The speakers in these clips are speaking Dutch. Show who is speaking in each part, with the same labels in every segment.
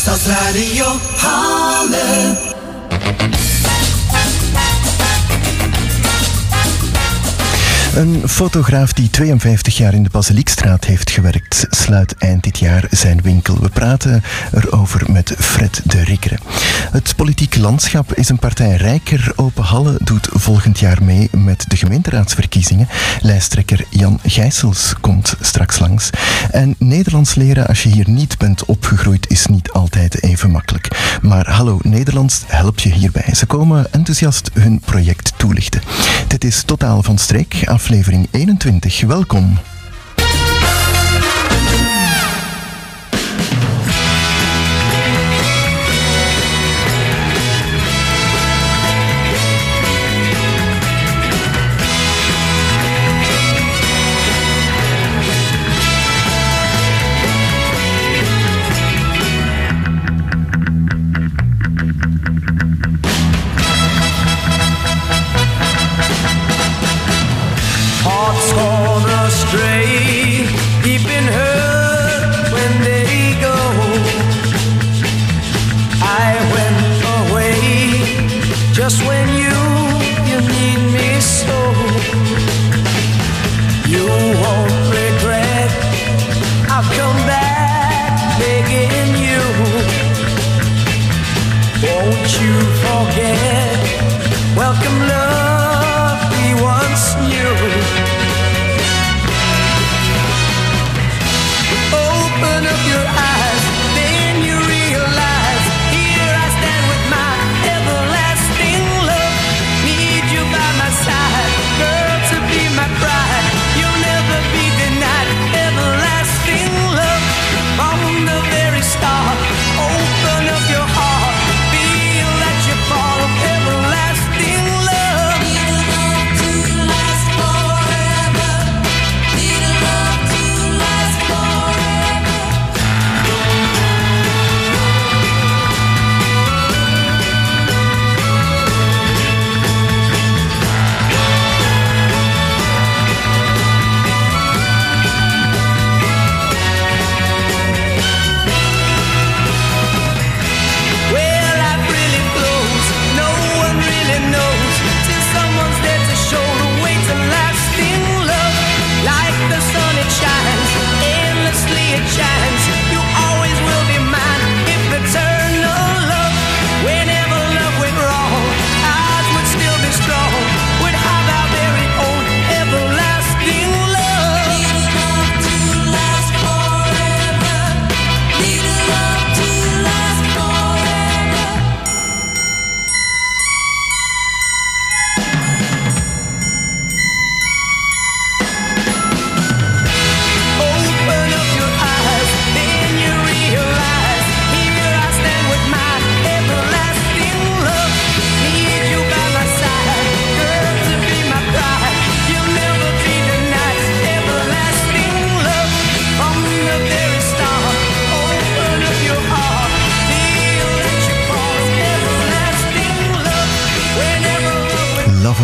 Speaker 1: Stadsradio Halle.
Speaker 2: Een fotograaf die 52 jaar in de Basiliekstraat heeft gewerkt, sluit eind dit jaar zijn winkel. We praten erover met Fred de Rikkere. Het politiek landschap is een partij rijker. Open Halle doet volgend jaar mee met de gemeenteraadsverkiezingen. Lijsttrekker Jan Gijsels komt straks langs. En Nederlands leren als je hier niet bent opgegroeid is niet altijd even makkelijk. Maar Hallo Nederlands helpt je hierbij. Ze komen enthousiast hun project toelichten. Dit is Totaal van Streek, aflevering 21. Welkom.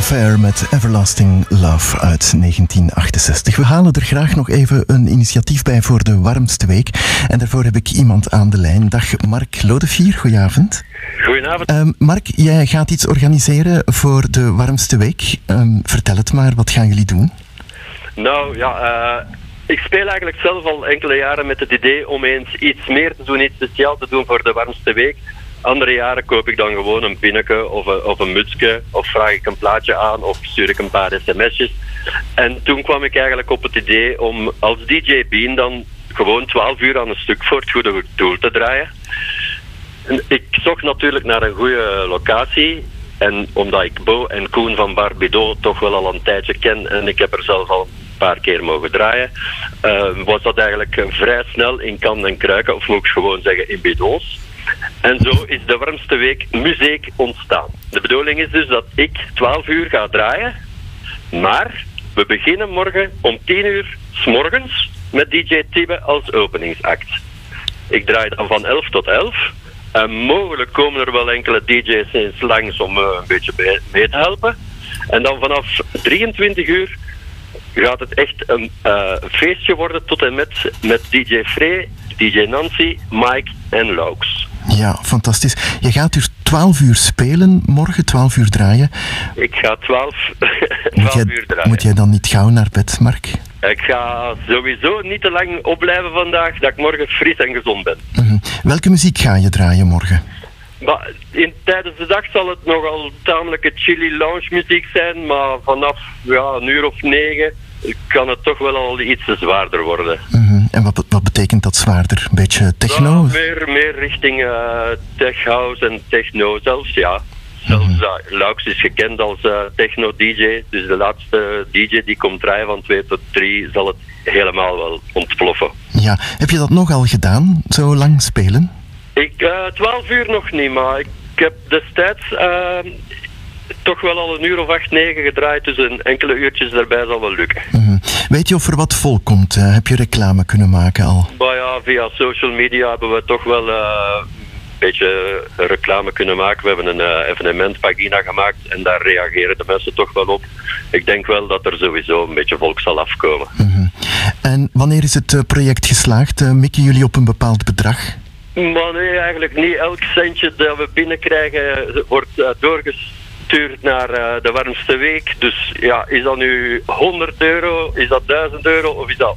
Speaker 2: Affair met Everlasting Love uit 1968. We halen er graag nog even een initiatief bij voor de warmste week. En daarvoor heb ik iemand aan de lijn. Dag Mark Lodevier, goedenavond.
Speaker 3: Goedenavond.
Speaker 2: Ehm, Mark, jij gaat iets organiseren voor de warmste week. Ehm, vertel het maar, wat gaan jullie doen?
Speaker 3: Nou ja, eh, ik speel eigenlijk zelf al enkele jaren met het idee om eens iets meer te doen, iets speciaals te doen voor de warmste week. Andere jaren koop ik dan gewoon een pinneke of een, of een mutsje, of vraag ik een plaatje aan, of stuur ik een paar sms'jes. En toen kwam ik eigenlijk op het idee om als DJ Bean dan gewoon 12 uur aan een stuk voor het goede doel te draaien. En ik zocht natuurlijk naar een goede locatie. En omdat ik Bo en Koen van Barbido toch wel al een tijdje ken en ik heb er zelf al een paar keer mogen draaien, eh, was dat eigenlijk vrij snel in kan en kruiken, of moet ik gewoon zeggen in bidons. En zo is de warmste week muziek ontstaan. De bedoeling is dus dat ik 12 uur ga draaien, maar we beginnen morgen om 10 uur s morgens met DJ Tibbe als openingsact. Ik draai dan van 11 tot 11. En mogelijk komen er wel enkele DJ's langs om eh, een beetje mee te helpen. En dan vanaf 23 uur gaat het echt een eh, feestje worden tot en met met DJ Frey, DJ Nancy, Mike en Laux.
Speaker 2: Ja, fantastisch. Je gaat dus 12 uur spelen, morgen 12 uur draaien.
Speaker 3: Ik ga 12,
Speaker 2: Moet
Speaker 3: 12
Speaker 2: jij,
Speaker 3: uur draaien.
Speaker 2: moet jij dan niet gauw naar bed, Mark?
Speaker 3: Ik ga sowieso niet te lang opblijven vandaag, dat ik morgen fris en gezond ben.
Speaker 2: Mhm. Welke muziek ga je draaien morgen?
Speaker 3: Maar in, tijdens de dag zal het nogal tamelijke chilly lounge muziek zijn, maar vanaf ja, een uur of negen kan het toch wel al iets zwaarder worden.
Speaker 2: Mhm. En wat, wat betekent dat zwaarder? Een beetje techno?
Speaker 3: Ja, meer, meer richting eh, tech house en techno zelfs, ja. Zelfs
Speaker 2: Mhm.
Speaker 3: uh, Laux is gekend als eh, techno-dj, dus de laatste dj die komt draaien van 2 tot 3 zal het helemaal wel ontploffen.
Speaker 2: Ja. Heb je dat nogal gedaan, zo lang spelen?
Speaker 3: Ik, eh 12 uur nog niet, maar ik heb destijds eh, toch wel al een uur of acht, negen gedraaid, dus een enkele uurtjes daarbij zal wel lukken.
Speaker 2: Mhm. Weet je of er wat volk komt? Eh, heb je reclame kunnen maken al?
Speaker 3: Ja, via social media hebben we toch wel eh, een beetje reclame kunnen maken. We hebben een eh, evenementpagina gemaakt en daar reageren de mensen toch wel op. Ik denk wel dat er sowieso een beetje volk zal afkomen.
Speaker 2: Mhm. En wanneer is het project geslaagd? Mikken jullie op een bepaald bedrag?
Speaker 3: Maar nee, eigenlijk niet. Elk centje dat we binnenkrijgen wordt doorgestuurd naar eh, de warmste week. Dus ja, is dat nu 100 euro, is dat 1000 euro of is dat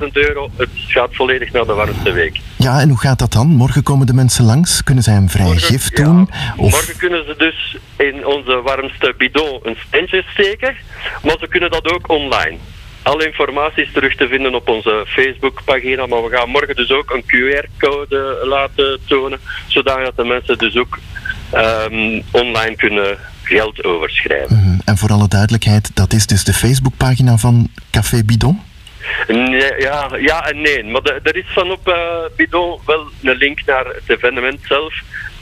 Speaker 3: 100.000 euro? Het gaat volledig naar de warmste week.
Speaker 2: Ja, en hoe gaat dat dan? Morgen komen de mensen langs. Kunnen zij een vrij
Speaker 3: Morgen-
Speaker 2: gift
Speaker 3: ja,
Speaker 2: doen? Of...
Speaker 3: Morgen kunnen ze dus in onze warmste bidon een standje steken, maar ze kunnen dat ook online. Alle informatie is terug te vinden op onze Facebookpagina, maar we gaan morgen dus ook een QR-code laten tonen, zodat de mensen dus ook ehm, online kunnen geld overschrijven.
Speaker 2: Mhm. En voor alle duidelijkheid, dat is dus de Facebookpagina van Café Bidon?
Speaker 3: Nee, ja, ja en nee, maar de- er is van op eh, Bidon wel een link naar het evenement zelf.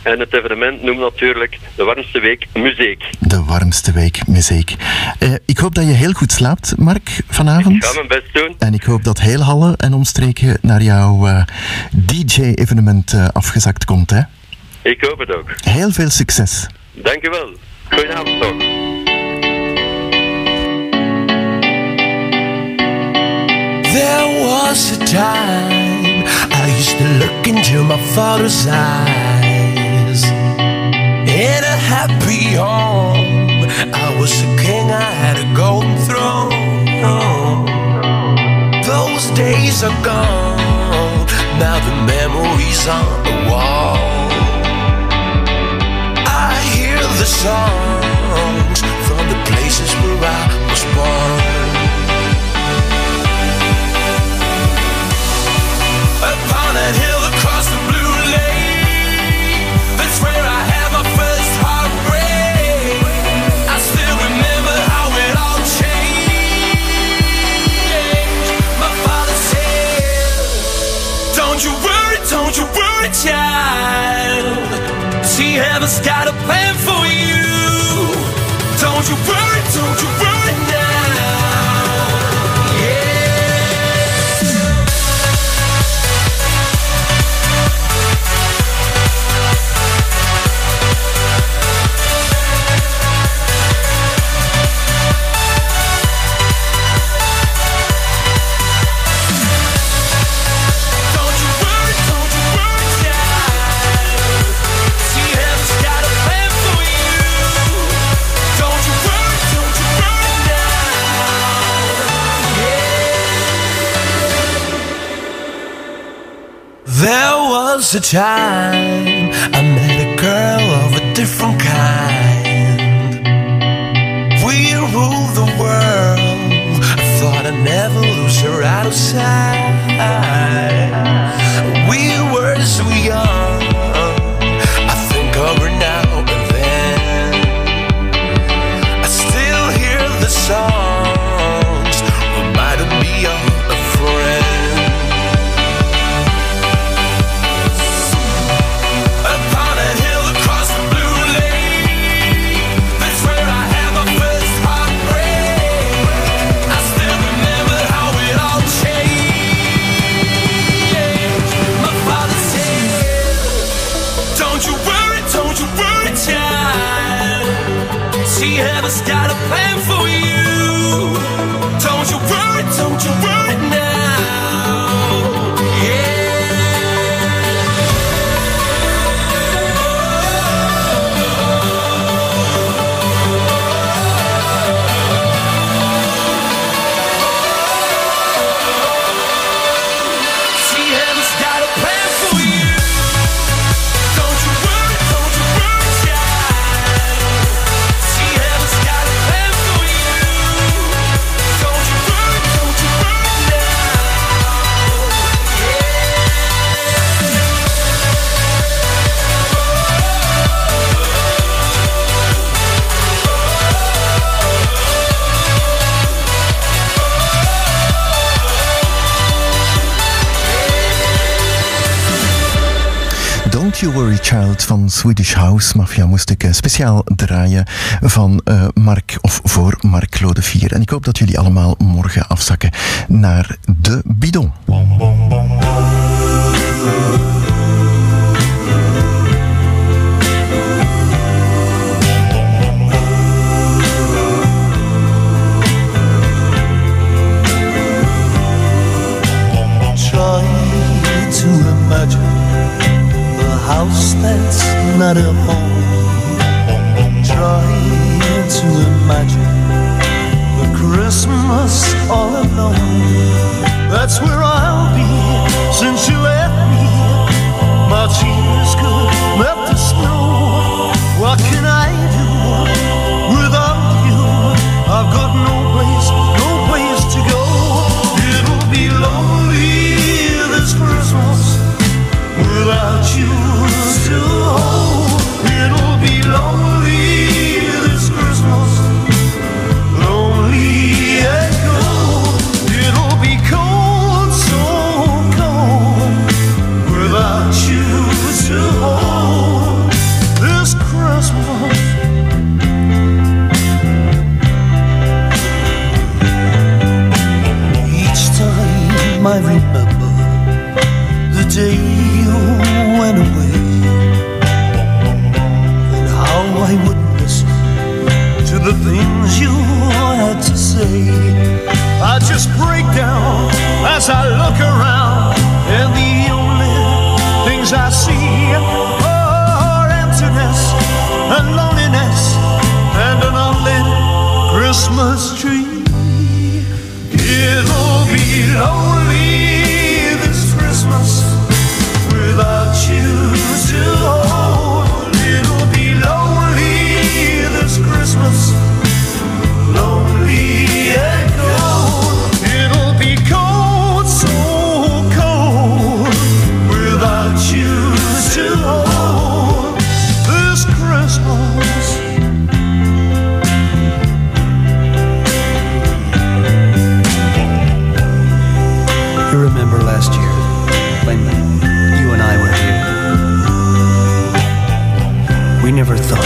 Speaker 3: En het evenement noemt natuurlijk de warmste week muziek.
Speaker 2: De warmste week, muziek. Eh, ik hoop dat je heel goed slaapt, Mark,
Speaker 3: Ik
Speaker 2: vanavond.
Speaker 3: ga mijn best doen.
Speaker 2: En ik hoop dat heel Halle en omstreken naar jouw eh, DJ-evenement afgezakt komt. Hè?
Speaker 3: Ik hoop het ook.
Speaker 2: Heel veel succes.
Speaker 3: Dankjewel. Goedenavond nog.
Speaker 1: There was a time I used to look into my father's eyes. In a happy home, I was a king, I had a golden throne. Those days are gone, now the memories on the wall. Songs from the places where I was born. Upon a hill across the blue lake, that's where I had my first heartbreak. I still remember how it all changed. My father said, Don't you worry, don't you worry, child. See, heaven's got a plan for you. Don't you worry, don't you worry now. There was a time I met a girl of a different kind. We ruled the world. I thought I'd never lose her out of sight. We were so young.
Speaker 2: Swedish House Mafia moest ik eh, speciaal draaien van eh, Mark of voor Mark Claude 4. En ik hoop dat jullie allemaal morgen afzakken naar de bidon.
Speaker 4: Not a home. Try to imagine a Christmas all alone. That's where I'll be since you left me. My tears could melt
Speaker 5: never thought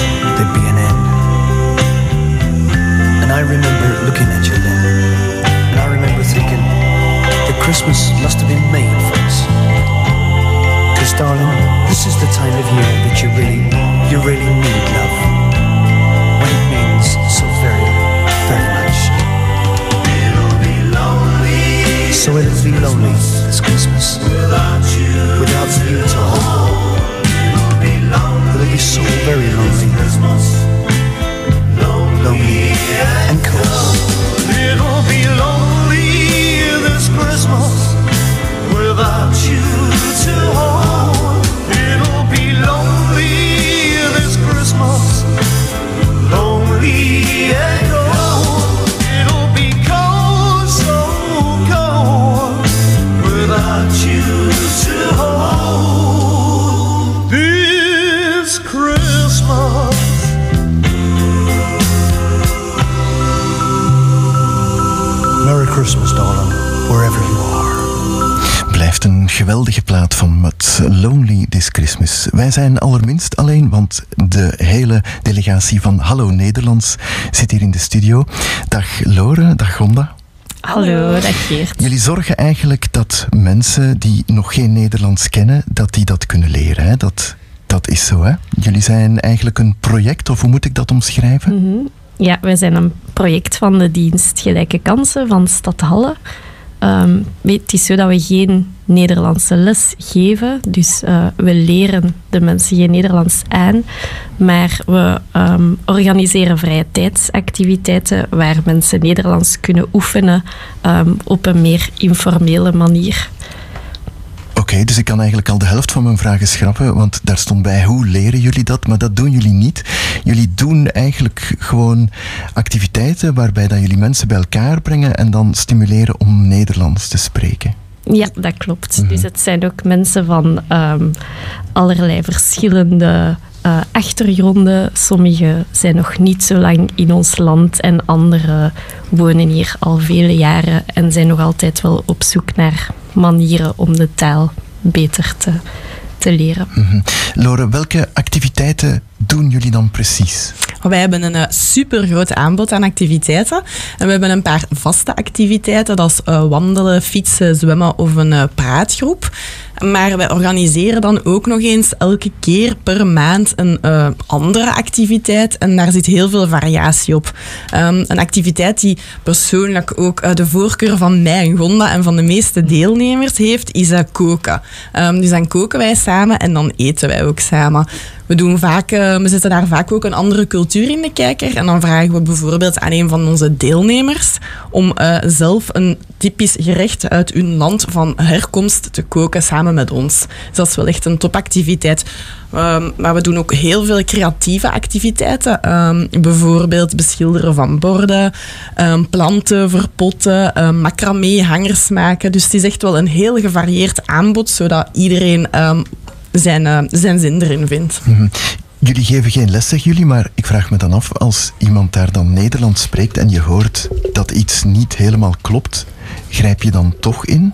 Speaker 2: Wij zijn allerminst alleen, want de hele delegatie van Hallo Nederlands zit hier in de studio. Dag Lore, dag Gonda.
Speaker 6: Hallo, dag Geert.
Speaker 2: Jullie zorgen eigenlijk dat mensen die nog geen Nederlands kennen, dat die dat kunnen leren. Hè? Dat, dat is zo, hè? Jullie zijn eigenlijk een project, of hoe moet ik dat omschrijven?
Speaker 6: Ja, wij zijn een project van de dienst Gelijke Kansen van Stad Halle. Ehm, het is zo dat we geen Nederlandse les geven, dus eh, we leren de mensen geen Nederlands aan, maar we ehm, organiseren vrije tijdsactiviteiten waar mensen Nederlands kunnen oefenen ehm, op een meer informele manier.
Speaker 2: Dus ik kan eigenlijk al de helft van mijn vragen schrappen, want daar stond bij hoe leren jullie dat, maar dat doen jullie niet. Jullie doen eigenlijk gewoon activiteiten waarbij dat jullie mensen bij elkaar brengen en dan stimuleren om Nederlands te spreken.
Speaker 6: Ja, dat klopt. Dus het zijn ook mensen van ehm, allerlei verschillende eh, achtergronden. Sommigen zijn nog niet zo lang in ons land en anderen wonen hier al vele jaren en zijn nog altijd wel op zoek naar manieren om de taal beter te te leren.
Speaker 2: Mhm. Lore, welke activiteiten doen jullie dan precies?
Speaker 7: Wij hebben een super groot aanbod aan activiteiten. En we hebben een paar vaste activiteiten. Dat is eh, wandelen, fietsen, zwemmen of een eh, praatgroep. Maar wij organiseren dan ook nog eens elke keer per maand een eh, andere activiteit. En daar zit heel veel variatie op. Ehm, een activiteit die persoonlijk ook eh, de voorkeur van mij en Gonda en van de meeste deelnemers heeft, is eh, koken. Ehm, dus dan koken wij samen en dan eten wij ook samen. We, doen vaak, eh, we zetten daar vaak ook een andere cultuur in de kijker. En dan vragen we bijvoorbeeld aan een van onze deelnemers om eh, zelf een typisch gerecht uit hun land van herkomst te koken samen met ons. Dus dat is wel echt een topactiviteit. Ehm, maar we doen ook heel veel creatieve activiteiten. Ehm, bijvoorbeeld beschilderen van borden, ehm, planten verpotten, macramé, hangers maken. Dus het is echt wel een heel gevarieerd aanbod, zodat iedereen zijn, eh, zijn zin erin vindt.
Speaker 2: Mhm. Jullie geven geen les, zeggen jullie, maar ik vraag me dan af, als iemand daar dan Nederlands spreekt en je hoort dat iets niet helemaal klopt, grijp je dan toch in?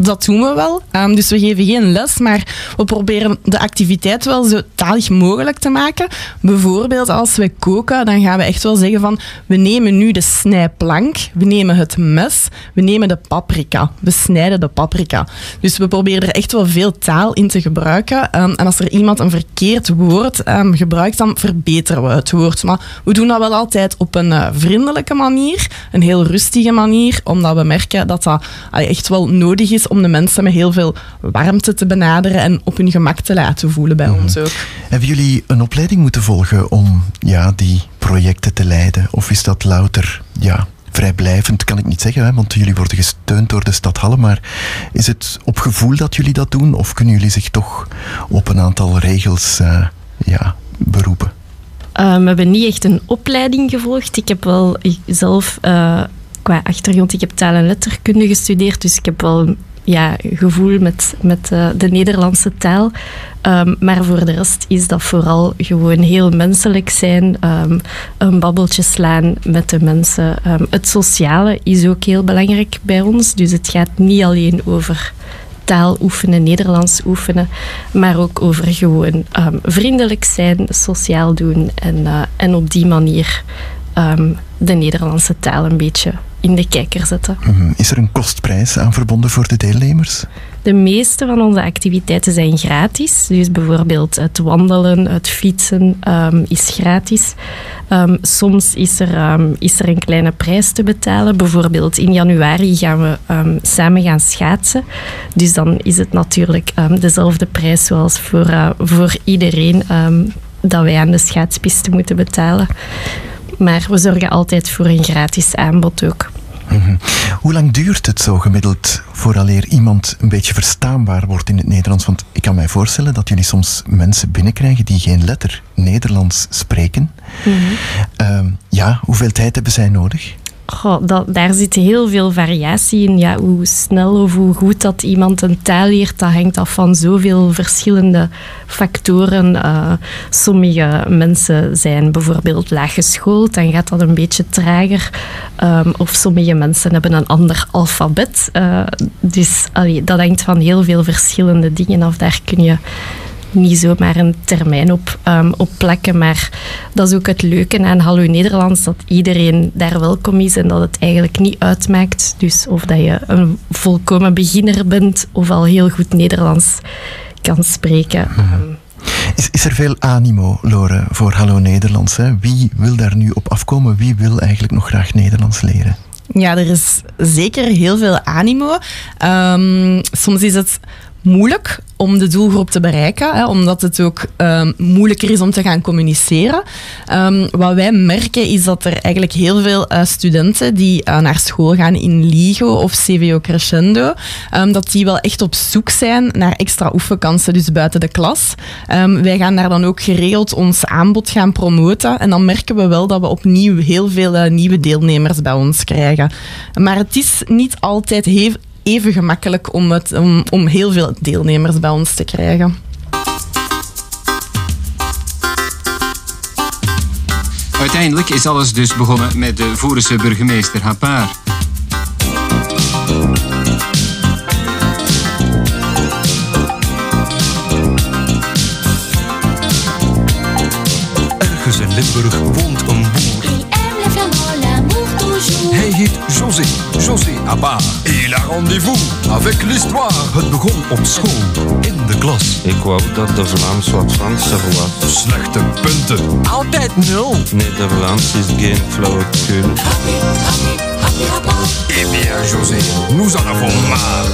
Speaker 7: Dat doen we wel. Ehm, dus we geven geen les, maar we proberen de activiteit wel zo talig mogelijk te maken. Bijvoorbeeld als we koken, dan gaan we echt wel zeggen van we nemen nu de snijplank, we nemen het mes, we nemen de paprika. We snijden de paprika. Dus we proberen er echt wel veel taal in te gebruiken. Ehm, en als er iemand een verkeerd woord ehm, gebruikt, dan verbeteren we het woord. Maar we doen dat wel altijd op een eh, vriendelijke manier, een heel rustige manier, omdat we merken dat dat echt wel nodig is om de mensen met heel veel warmte te benaderen en op hun gemak te laten voelen bij ons ook.
Speaker 2: Hebben jullie een opleiding moeten volgen om ja, die projecten te leiden? Of is dat louter ja, vrijblijvend, kan ik niet zeggen, hè, want jullie worden gesteund door de stad Halle, maar is het op gevoel dat jullie dat doen? Of kunnen jullie zich toch op een aantal regels eh, ja, beroepen?
Speaker 6: Um, we hebben niet echt een opleiding gevolgd. Ik heb wel zelf uh, qua achtergrond, ik heb taal en letterkunde gestudeerd, dus ik heb wel ja, gevoel met, met uh, de Nederlandse taal. Um, maar voor de rest is dat vooral gewoon heel menselijk zijn, um, een babbeltje slaan met de mensen. Um, het sociale is ook heel belangrijk bij ons, dus het gaat niet alleen over taal oefenen, Nederlands oefenen, maar ook over gewoon vriendelijk zijn, sociaal doen en, uh, en op die manier de Nederlandse taal een beetje in de kijker zetten.
Speaker 2: Mhm. Is er een kostprijs aan verbonden voor de deelnemers?
Speaker 6: De meeste van onze activiteiten zijn gratis. Dus bijvoorbeeld het wandelen, het fietsen um, is gratis. Um, soms is er, um, is er een kleine prijs te betalen. Bijvoorbeeld in januari gaan we samen gaan schaatsen. Dus dan is het natuurlijk dezelfde prijs zoals voor, uh, voor iedereen dat wij aan de schaatspiste moeten betalen. Maar we zorgen altijd voor een gratis aanbod ook.
Speaker 2: Mm -hmm. Hoe lang duurt het zo gemiddeld vooraleer iemand een beetje verstaanbaar wordt in het Nederlands? Want ik kan mij voorstellen dat jullie soms mensen binnenkrijgen die geen letter Nederlands spreken. Mm -hmm. uh, ja, hoeveel tijd hebben zij nodig?
Speaker 6: Daar zit heel veel variatie in. Ja, hoe snel of hoe goed dat iemand een taal leert, dat hangt af van zoveel verschillende factoren. Uh, sommige mensen zijn bijvoorbeeld laag geschoold, dan gaat dat een beetje trager. Um, of sommige mensen hebben een ander alfabet. Uh, dus dat hangt van heel veel verschillende dingen af. Daar kun je niet zomaar een termijn op, um, op plakken. Maar dat is ook het leuke aan Hallo Nederlands, dat iedereen daar welkom is en dat het eigenlijk niet uitmaakt. Dus of dat je een volkomen beginner bent of al heel goed Nederlands kan spreken.
Speaker 2: Hmm. Is, is er veel animo, Lore, voor Hallo Nederlands? Hè? Wie wil daar nu op afkomen? Wie wil eigenlijk nog graag Nederlands leren?
Speaker 7: Ja, er is zeker heel veel animo. Um, soms is het moeilijk om de doelgroep te bereiken, hè, omdat het ook um, moeilijker is om te gaan communiceren. Um, wat wij merken is dat er eigenlijk heel veel uh, studenten die uh, naar school gaan in LIGO of CVO Crescendo, um, dat die wel echt op zoek zijn naar extra oefenkansen, dus buiten de klas. wij gaan daar dan ook geregeld ons aanbod gaan promoten en dan merken we wel dat we opnieuw heel veel uh, nieuwe deelnemers bij ons krijgen. Maar het is niet altijd even gemakkelijk om, het, om, om heel veel deelnemers bij ons te krijgen.
Speaker 5: Uiteindelijk is alles dus begonnen met de voerse burgemeester Hapaar.
Speaker 8: Ergens in Limburg José, Abba. Il a rendez-vous avec l'histoire. Het begon op school, in de klas.
Speaker 9: Ik wou dat de Vlaams wat Franser was.
Speaker 8: Slechte punten, altijd nul.
Speaker 9: Nederlands is geen flauwekul.
Speaker 8: Eh bien, José, nous en avons marre.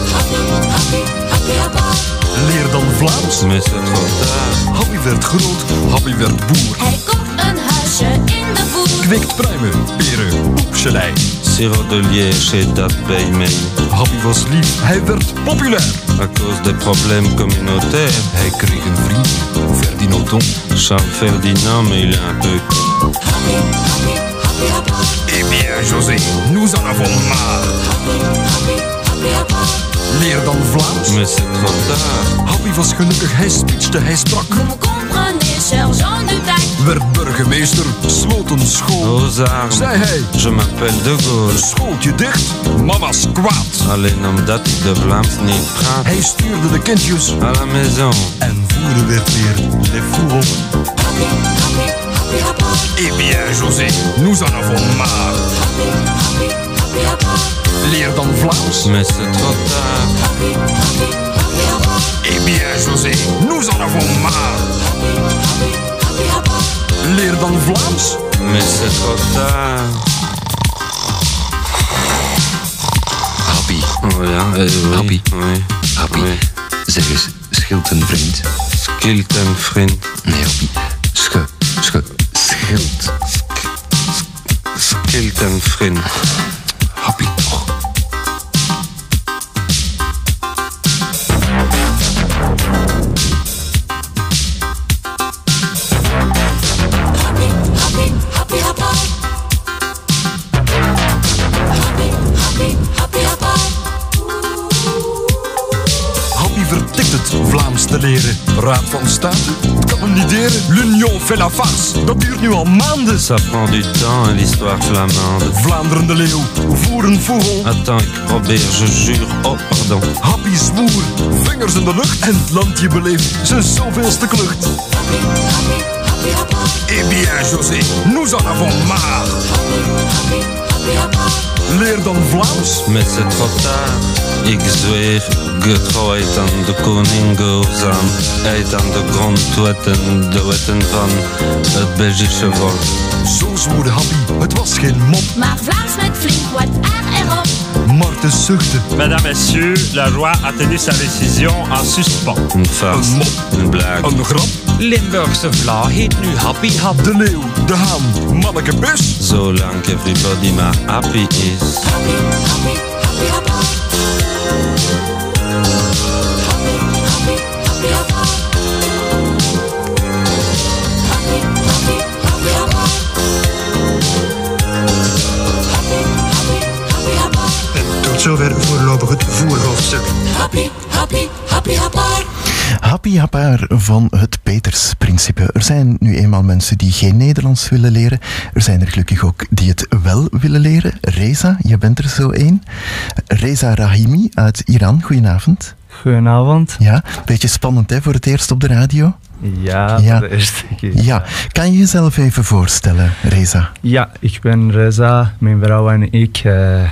Speaker 8: Leer dan Vlaams.
Speaker 9: C'est trop tard.
Speaker 8: Happy werd groot, Happy werd boer.
Speaker 10: Hij kocht een huisje in de voer.
Speaker 8: Kweekt pruimen, peren, oepselij.
Speaker 9: Sirop de liège dat bij mij.
Speaker 8: Happy was lief, hij werd populair.
Speaker 9: À cause des problèmes communautaires.
Speaker 8: Hij kreeg een vriend, Ferdinand Ton.
Speaker 9: Charles Ferdinand, mais il est un peu...
Speaker 8: Eh bien, José, nous en avons marre. Leer dan Vlaams.
Speaker 9: Mais c'est trop tard.
Speaker 8: Happy was gelukkig, hij speechte, hij sprak. Werd burgemeester, sloot een school.
Speaker 9: Aux armes.
Speaker 8: Zei hij,
Speaker 9: Je m'appelle de Gaulle.
Speaker 8: schooltje dicht, mama's kwaad.
Speaker 9: Alleen omdat ik de Vlaams niet praat.
Speaker 8: Hij stuurde de kindjes
Speaker 9: À la maison.
Speaker 8: en voeren werd weer les fourons. Eh bien, José, nous en avons marre. Leer dan Vlaams.
Speaker 9: Mais c'est trop tard.
Speaker 8: Eh bien, José, nous en avons marre. Leer dan Vlaams.
Speaker 9: Mais c'est trop tard.
Speaker 11: Happy,
Speaker 9: Oh ja, eh, oui.
Speaker 11: Happy.
Speaker 9: Oui.
Speaker 11: Happy.
Speaker 9: Oui.
Speaker 11: Zeg eens, scheelt een vriend?
Speaker 9: Skilt en vriend.
Speaker 11: Nee, Happy. Sche, sche, scheelt.
Speaker 9: Skilt en vriend.
Speaker 8: Vertikt het Vlaams te leren. Raad van State, het kan hem niet deren. L'Union fait la farce, dat duurt nu al maanden.
Speaker 9: Ça prend du temps, hein, l'histoire flamande.
Speaker 8: Vlaanderen de leeuw, voeren vogel.
Speaker 9: Attends, ik probeer, je jure. Oh, pardon.
Speaker 8: Happy zwoer, vingers in de lucht. En het landje beleeft zijn zoveelste klucht. Eh bien, José, nous en avons marre. Leer dan Vlaams.
Speaker 9: Mais c'est trop tard. Ik zweer, getrouwheid aan de koning gehoorzaam. Uit aan de grondwetten, de wetten van het Belgische volk.
Speaker 8: Zo zwoerde Happy, het was geen mop.
Speaker 10: Maar Vlaams met flink wat aan erop.
Speaker 8: Marten zuchtte,
Speaker 12: Mesdames, Messieurs, le roi a tenu sa décision en suspens.
Speaker 9: Een farce,
Speaker 8: Een mop.
Speaker 9: een blague.
Speaker 8: een grap.
Speaker 12: Limburgse vla heet nu Happy Hap.
Speaker 8: De leeuw, de haan, manneke bus.
Speaker 9: Zolang everybody maar happy is.
Speaker 4: Tot zover voorlopig het voerhoofdstuk.
Speaker 2: Happy Happaar van het Petersprincipe. Er zijn nu eenmaal mensen die geen Nederlands willen leren. Er zijn er gelukkig ook die het wel willen leren. Reza, je bent er zo één. Reza Rahimi uit Iran, goedenavond.
Speaker 13: Goedenavond.
Speaker 2: Ja, beetje spannend hè, voor het eerst op de radio.
Speaker 13: Ja,
Speaker 2: Ja.
Speaker 13: voor de eerste keer.
Speaker 2: Ja, kan je jezelf even voorstellen, Reza?
Speaker 13: Ja, ik ben Reza. Mijn vrouw en ik, eh,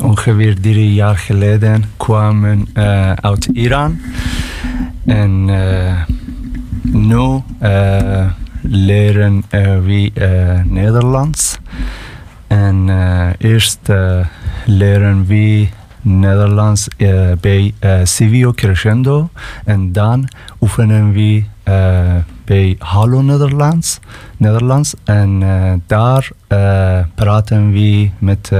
Speaker 13: ongeveer drie jaar geleden, kwamen eh, uit Iran. En nu leren we Nederlands. En eh, eerst leren we Nederlands bij eh, Civio Crescendo. En dan oefenen we eh, bij Hallo Nederlands. Nederlands. En daar praten we met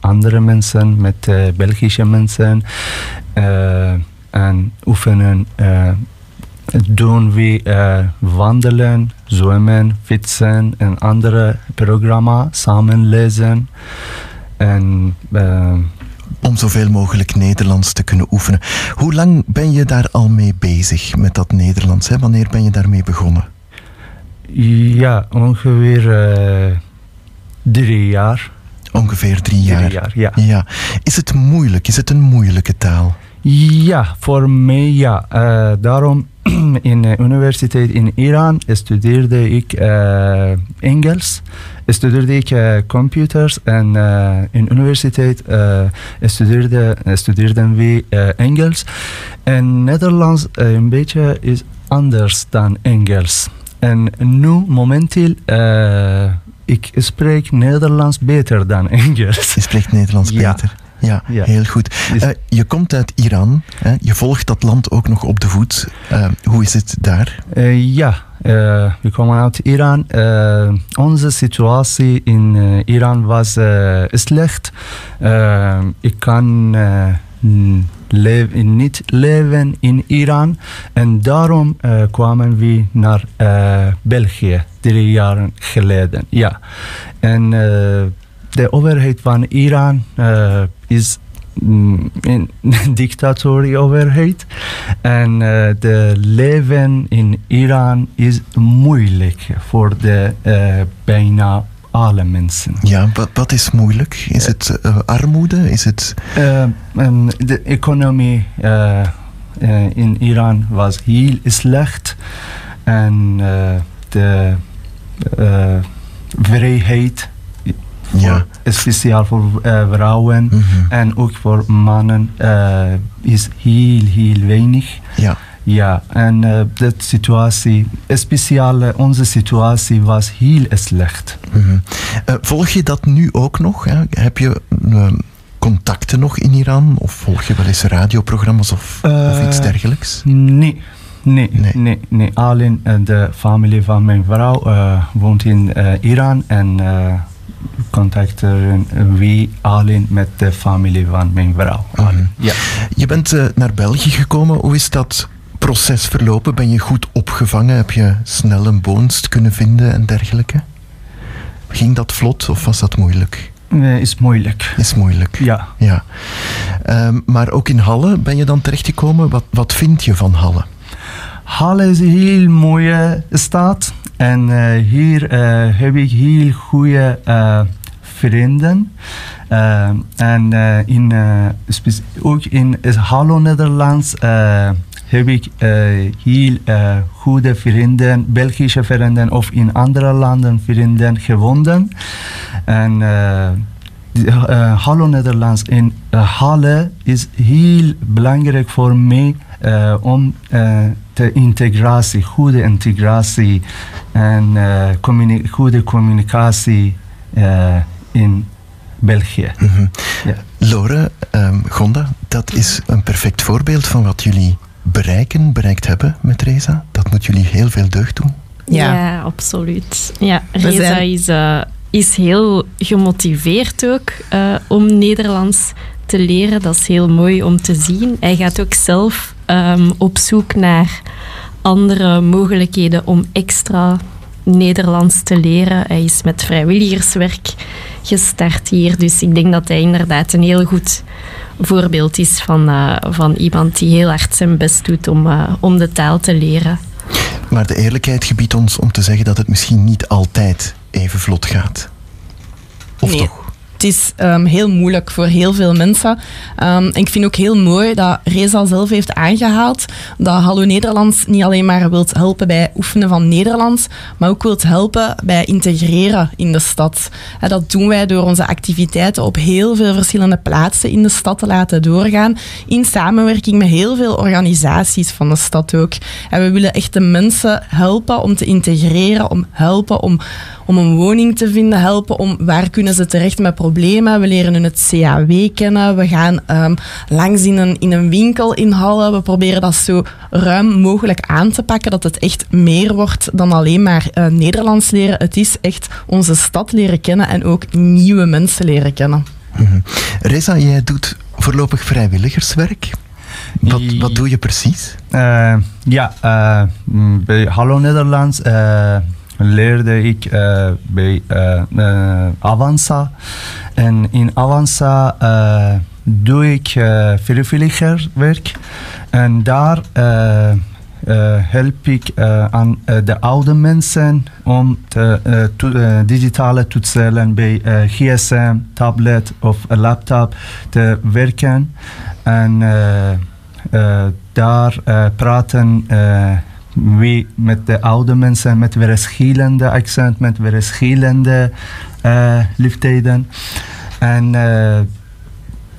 Speaker 13: andere mensen, met Belgische mensen. En oefenen. eh, doen we eh, wandelen, zwemmen, fietsen en andere programma samen lezen. En eh,
Speaker 2: Om zoveel mogelijk Nederlands te kunnen oefenen. Hoe lang ben je daar al mee bezig met dat Nederlands? Hè? Wanneer ben je daarmee begonnen?
Speaker 13: ja, ongeveer drie jaar.
Speaker 2: Ongeveer drie jaar.
Speaker 13: Drie jaar, ja.
Speaker 2: ja. Is het moeilijk? Is het een moeilijke taal?
Speaker 13: Ja, voor mij ja. Eh, daarom in de universiteit in Iran studeerde ik eh, Engels. Studeerde ik eh, computers en eh, in universiteit eh, studeerde, studeerden we eh, Engels. En Nederlands eh, een beetje is anders dan Engels. En nu momenteel eh, ik spreek Nederlands beter dan Engels.
Speaker 2: Je spreekt Nederlands
Speaker 13: Ja.
Speaker 2: beter. Ja,
Speaker 13: Ja.
Speaker 2: heel goed. Eh, je komt uit Iran. Hè? Je volgt dat land ook nog op de voet. Eh, hoe is het daar?
Speaker 13: Eh, ja, we komen uit Iran. Onze situatie in Iran was slecht. Ik kan lev- niet leven in Iran. En daarom kwamen we naar België drie jaar geleden. Ja. En de overheid van Iran is mm, een dictatorieoverheid. En eh, de leven in Iran is moeilijk voor de eh, bijna alle mensen.
Speaker 2: Ja, wat, wat is moeilijk? Is het eh, armoede? Is het...
Speaker 13: De economie in Iran was heel slecht. En de vrijheid, voor, speciaal voor eh, vrouwen en ook voor mannen, eh, is heel, heel weinig.
Speaker 2: Ja.
Speaker 13: Ja, en eh de situatie, speciaal onze situatie was heel slecht.
Speaker 2: Mhm. Volg je dat nu ook nog? Hè? Heb je eh, contacten nog in Iran? Of volg je wel eens radioprogramma's of, of iets dergelijks?
Speaker 13: Nee, nee, nee, nee. Alleen de familie van mijn vrouw woont in Iran en contacteren we alleen met de familie van mijn vrouw. Alleen, Ja.
Speaker 2: Je bent eh, naar België gekomen. Hoe is dat proces verlopen? Ben je goed opgevangen? Heb je snel een woonst kunnen vinden en dergelijke? Ging dat vlot of was dat moeilijk?
Speaker 13: Nee, is moeilijk.
Speaker 2: Is moeilijk.
Speaker 13: Ja.
Speaker 2: ja. Ehm, maar ook in Halle ben je dan terechtgekomen. Wat, wat vind je van Halle?
Speaker 13: Halle is een heel mooie stad. En eh, hier eh, heb ik heel goede eh, vrienden. Eh, en in, ook in is Hallo Nederlands heb ik heel goede vrienden, Belgische vrienden of in andere landen vrienden gevonden. En Hallo Nederlands in Halle is heel belangrijk voor mij eh, om eh, de integratie, goede integratie en eh, communi- goede communicatie eh, in België. Ja.
Speaker 2: Lore, ehm, Gonda, dat is een perfect voorbeeld van wat jullie bereiken, bereikt hebben met Reza. Dat moet jullie heel veel deugd doen.
Speaker 6: Ja, absoluut. Ja, Reza is, is heel gemotiveerd ook eh, om Nederlands te leren. Dat is heel mooi om te zien. Hij gaat ook zelf ehm, op zoek naar andere mogelijkheden om extra Nederlands te leren. Hij is met vrijwilligerswerk gestart hier. Dus ik denk dat hij inderdaad een heel goed voorbeeld is van, eh, van iemand die heel hard zijn best doet om, eh, om de taal te leren.
Speaker 2: Maar de eerlijkheid gebiedt ons om te zeggen dat het misschien niet altijd even vlot gaat. Of
Speaker 7: nee.
Speaker 2: toch?
Speaker 7: Het is ehm, heel moeilijk voor heel veel mensen. En ik vind ook heel mooi dat Reza zelf heeft aangehaald dat Hallo Nederlands niet alleen maar wilt helpen bij oefenen van Nederlands, maar ook wilt helpen bij integreren in de stad. Dat doen wij door onze activiteiten op heel veel verschillende plaatsen in de stad te laten doorgaan, in samenwerking met heel veel organisaties van de stad ook. En we willen echt de mensen helpen om te integreren, om helpen om, om een woning te vinden, helpen om waar kunnen ze terecht met. We leren hun het CAW kennen. We gaan ehm, langs in een, in een winkel in Halle. We proberen dat zo ruim mogelijk aan te pakken, dat het echt meer wordt dan alleen maar eh, Nederlands leren. Het is echt onze stad leren kennen en ook nieuwe mensen leren kennen.
Speaker 2: Mhm. Reza, jij doet voorlopig vrijwilligerswerk. Wat, wat doe je precies?
Speaker 13: Eh, ja, eh, mm, bij Hallo Nederlands eh, leerde ik eh, bij eh, Avanza. En in Avanza doe ik vrijwilligerswerk. En daar help ik aan de oude mensen om te, digitale toetsen bij gsm, tablet of laptop te werken. En daar praten we met de oude mensen met verschillende accent, met verschillende eh leeftijden. En eh,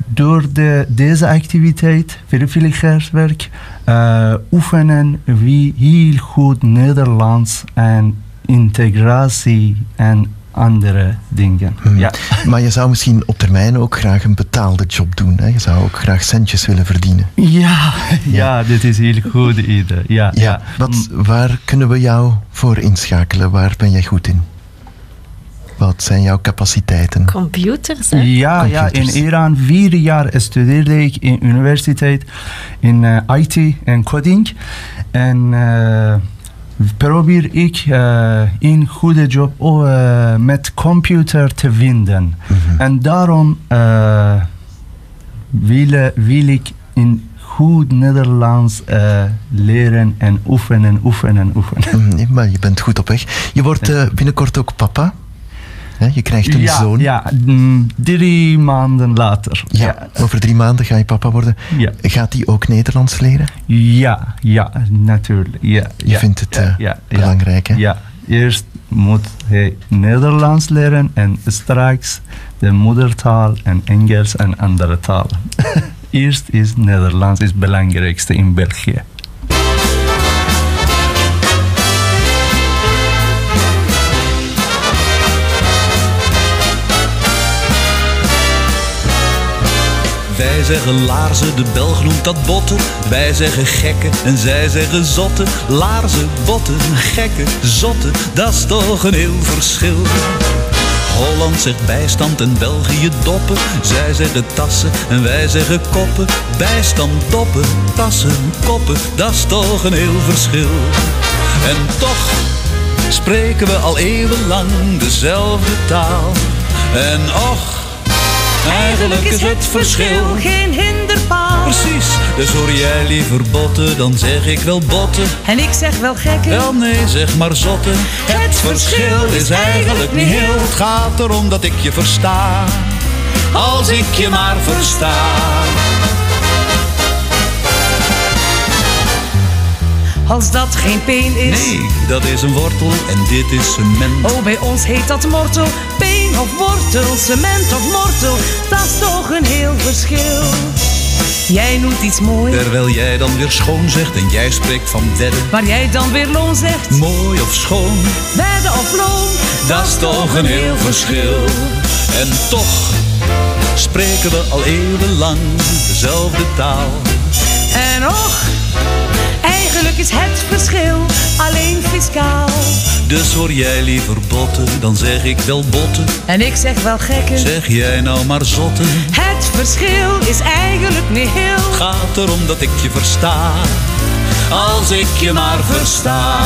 Speaker 13: door de, deze activiteit, vrijwilligerswerk, eh, oefenen we heel goed Nederlands en integratie en andere dingen. Ja.
Speaker 2: Maar je zou misschien op termijn ook graag een betaalde job doen. Hè? Je zou ook graag centjes willen verdienen.
Speaker 13: Ja, ja, dit is een heel goed idee. Ja, ja.
Speaker 2: Wat, waar kunnen we jou voor inschakelen? Waar ben jij goed in? Wat zijn jouw capaciteiten?
Speaker 6: Computers, hè?
Speaker 13: Ja, ja, in Iran vier jaar studeerde ik in universiteit in eh, IT en coding. En eh, probeer ik eh, een goede job oh, eh, met computer te vinden. En daarom eh, wil, wil ik in goed Nederlands leren en oefenen, oefenen, oefenen.
Speaker 2: Mm, nee, maar je bent goed op weg. Je wordt binnenkort ook papa. Hè? Je krijgt een
Speaker 13: ja,
Speaker 2: zoon.
Speaker 13: Ja, mm, drie maanden later.
Speaker 2: Ja, over drie maanden ga je papa worden.
Speaker 13: Ja.
Speaker 2: Gaat hij ook Nederlands leren?
Speaker 13: Ja, ja, natuurlijk. Ja,
Speaker 2: Je vindt het eh, belangrijk, hè?
Speaker 13: Ja, eerst moet hij Nederlands leren en straks de moedertaal en Engels en andere talen. eerst is Nederlands het belangrijkste in België.
Speaker 14: Zeggen laarzen, de Belg noemt dat botten. Wij zeggen gekken en zij zeggen zotten. Laarzen, botten, gekken, zotten, dat is toch een heel verschil. Holland zegt bijstand en België doppen. Zij zeggen tassen en wij zeggen koppen. Bijstand, doppen, tassen, koppen, dat is toch een heel verschil. En toch spreken we al eeuwenlang dezelfde taal. En och, Eigenlijk is het verschil
Speaker 15: geen hinderpaal.
Speaker 14: Precies, dus hoor jij liever botten, dan zeg ik wel botten.
Speaker 15: En ik zeg wel gekken.
Speaker 14: Wel nee, zeg maar zotten. Het verschil is eigenlijk niet heel. Het gaat erom dat ik je versta. Als ik je maar versta.
Speaker 15: Als dat geen peen is.
Speaker 14: Nee, dat is een wortel en dit is cement.
Speaker 15: Oh, bij ons heet dat mortel. Peen of wortel, cement of mortel. Dat is toch een heel verschil. Jij noemt iets mooi.
Speaker 14: Terwijl jij dan weer schoon zegt en jij spreekt van wedden.
Speaker 15: Waar jij dan weer loon zegt.
Speaker 14: Mooi of schoon,
Speaker 15: Wedden of loon.
Speaker 14: dat is toch een heel verschil. En toch spreken we al eeuwenlang dezelfde taal.
Speaker 15: En och, is het verschil alleen fiscaal.
Speaker 14: Dus hoor jij liever botten, dan zeg ik wel botten.
Speaker 15: En ik zeg wel gekken.
Speaker 14: Zeg jij nou maar zotten.
Speaker 15: Het verschil is eigenlijk niet heel.
Speaker 14: Gaat erom dat ik je versta. Als ik je maar versta.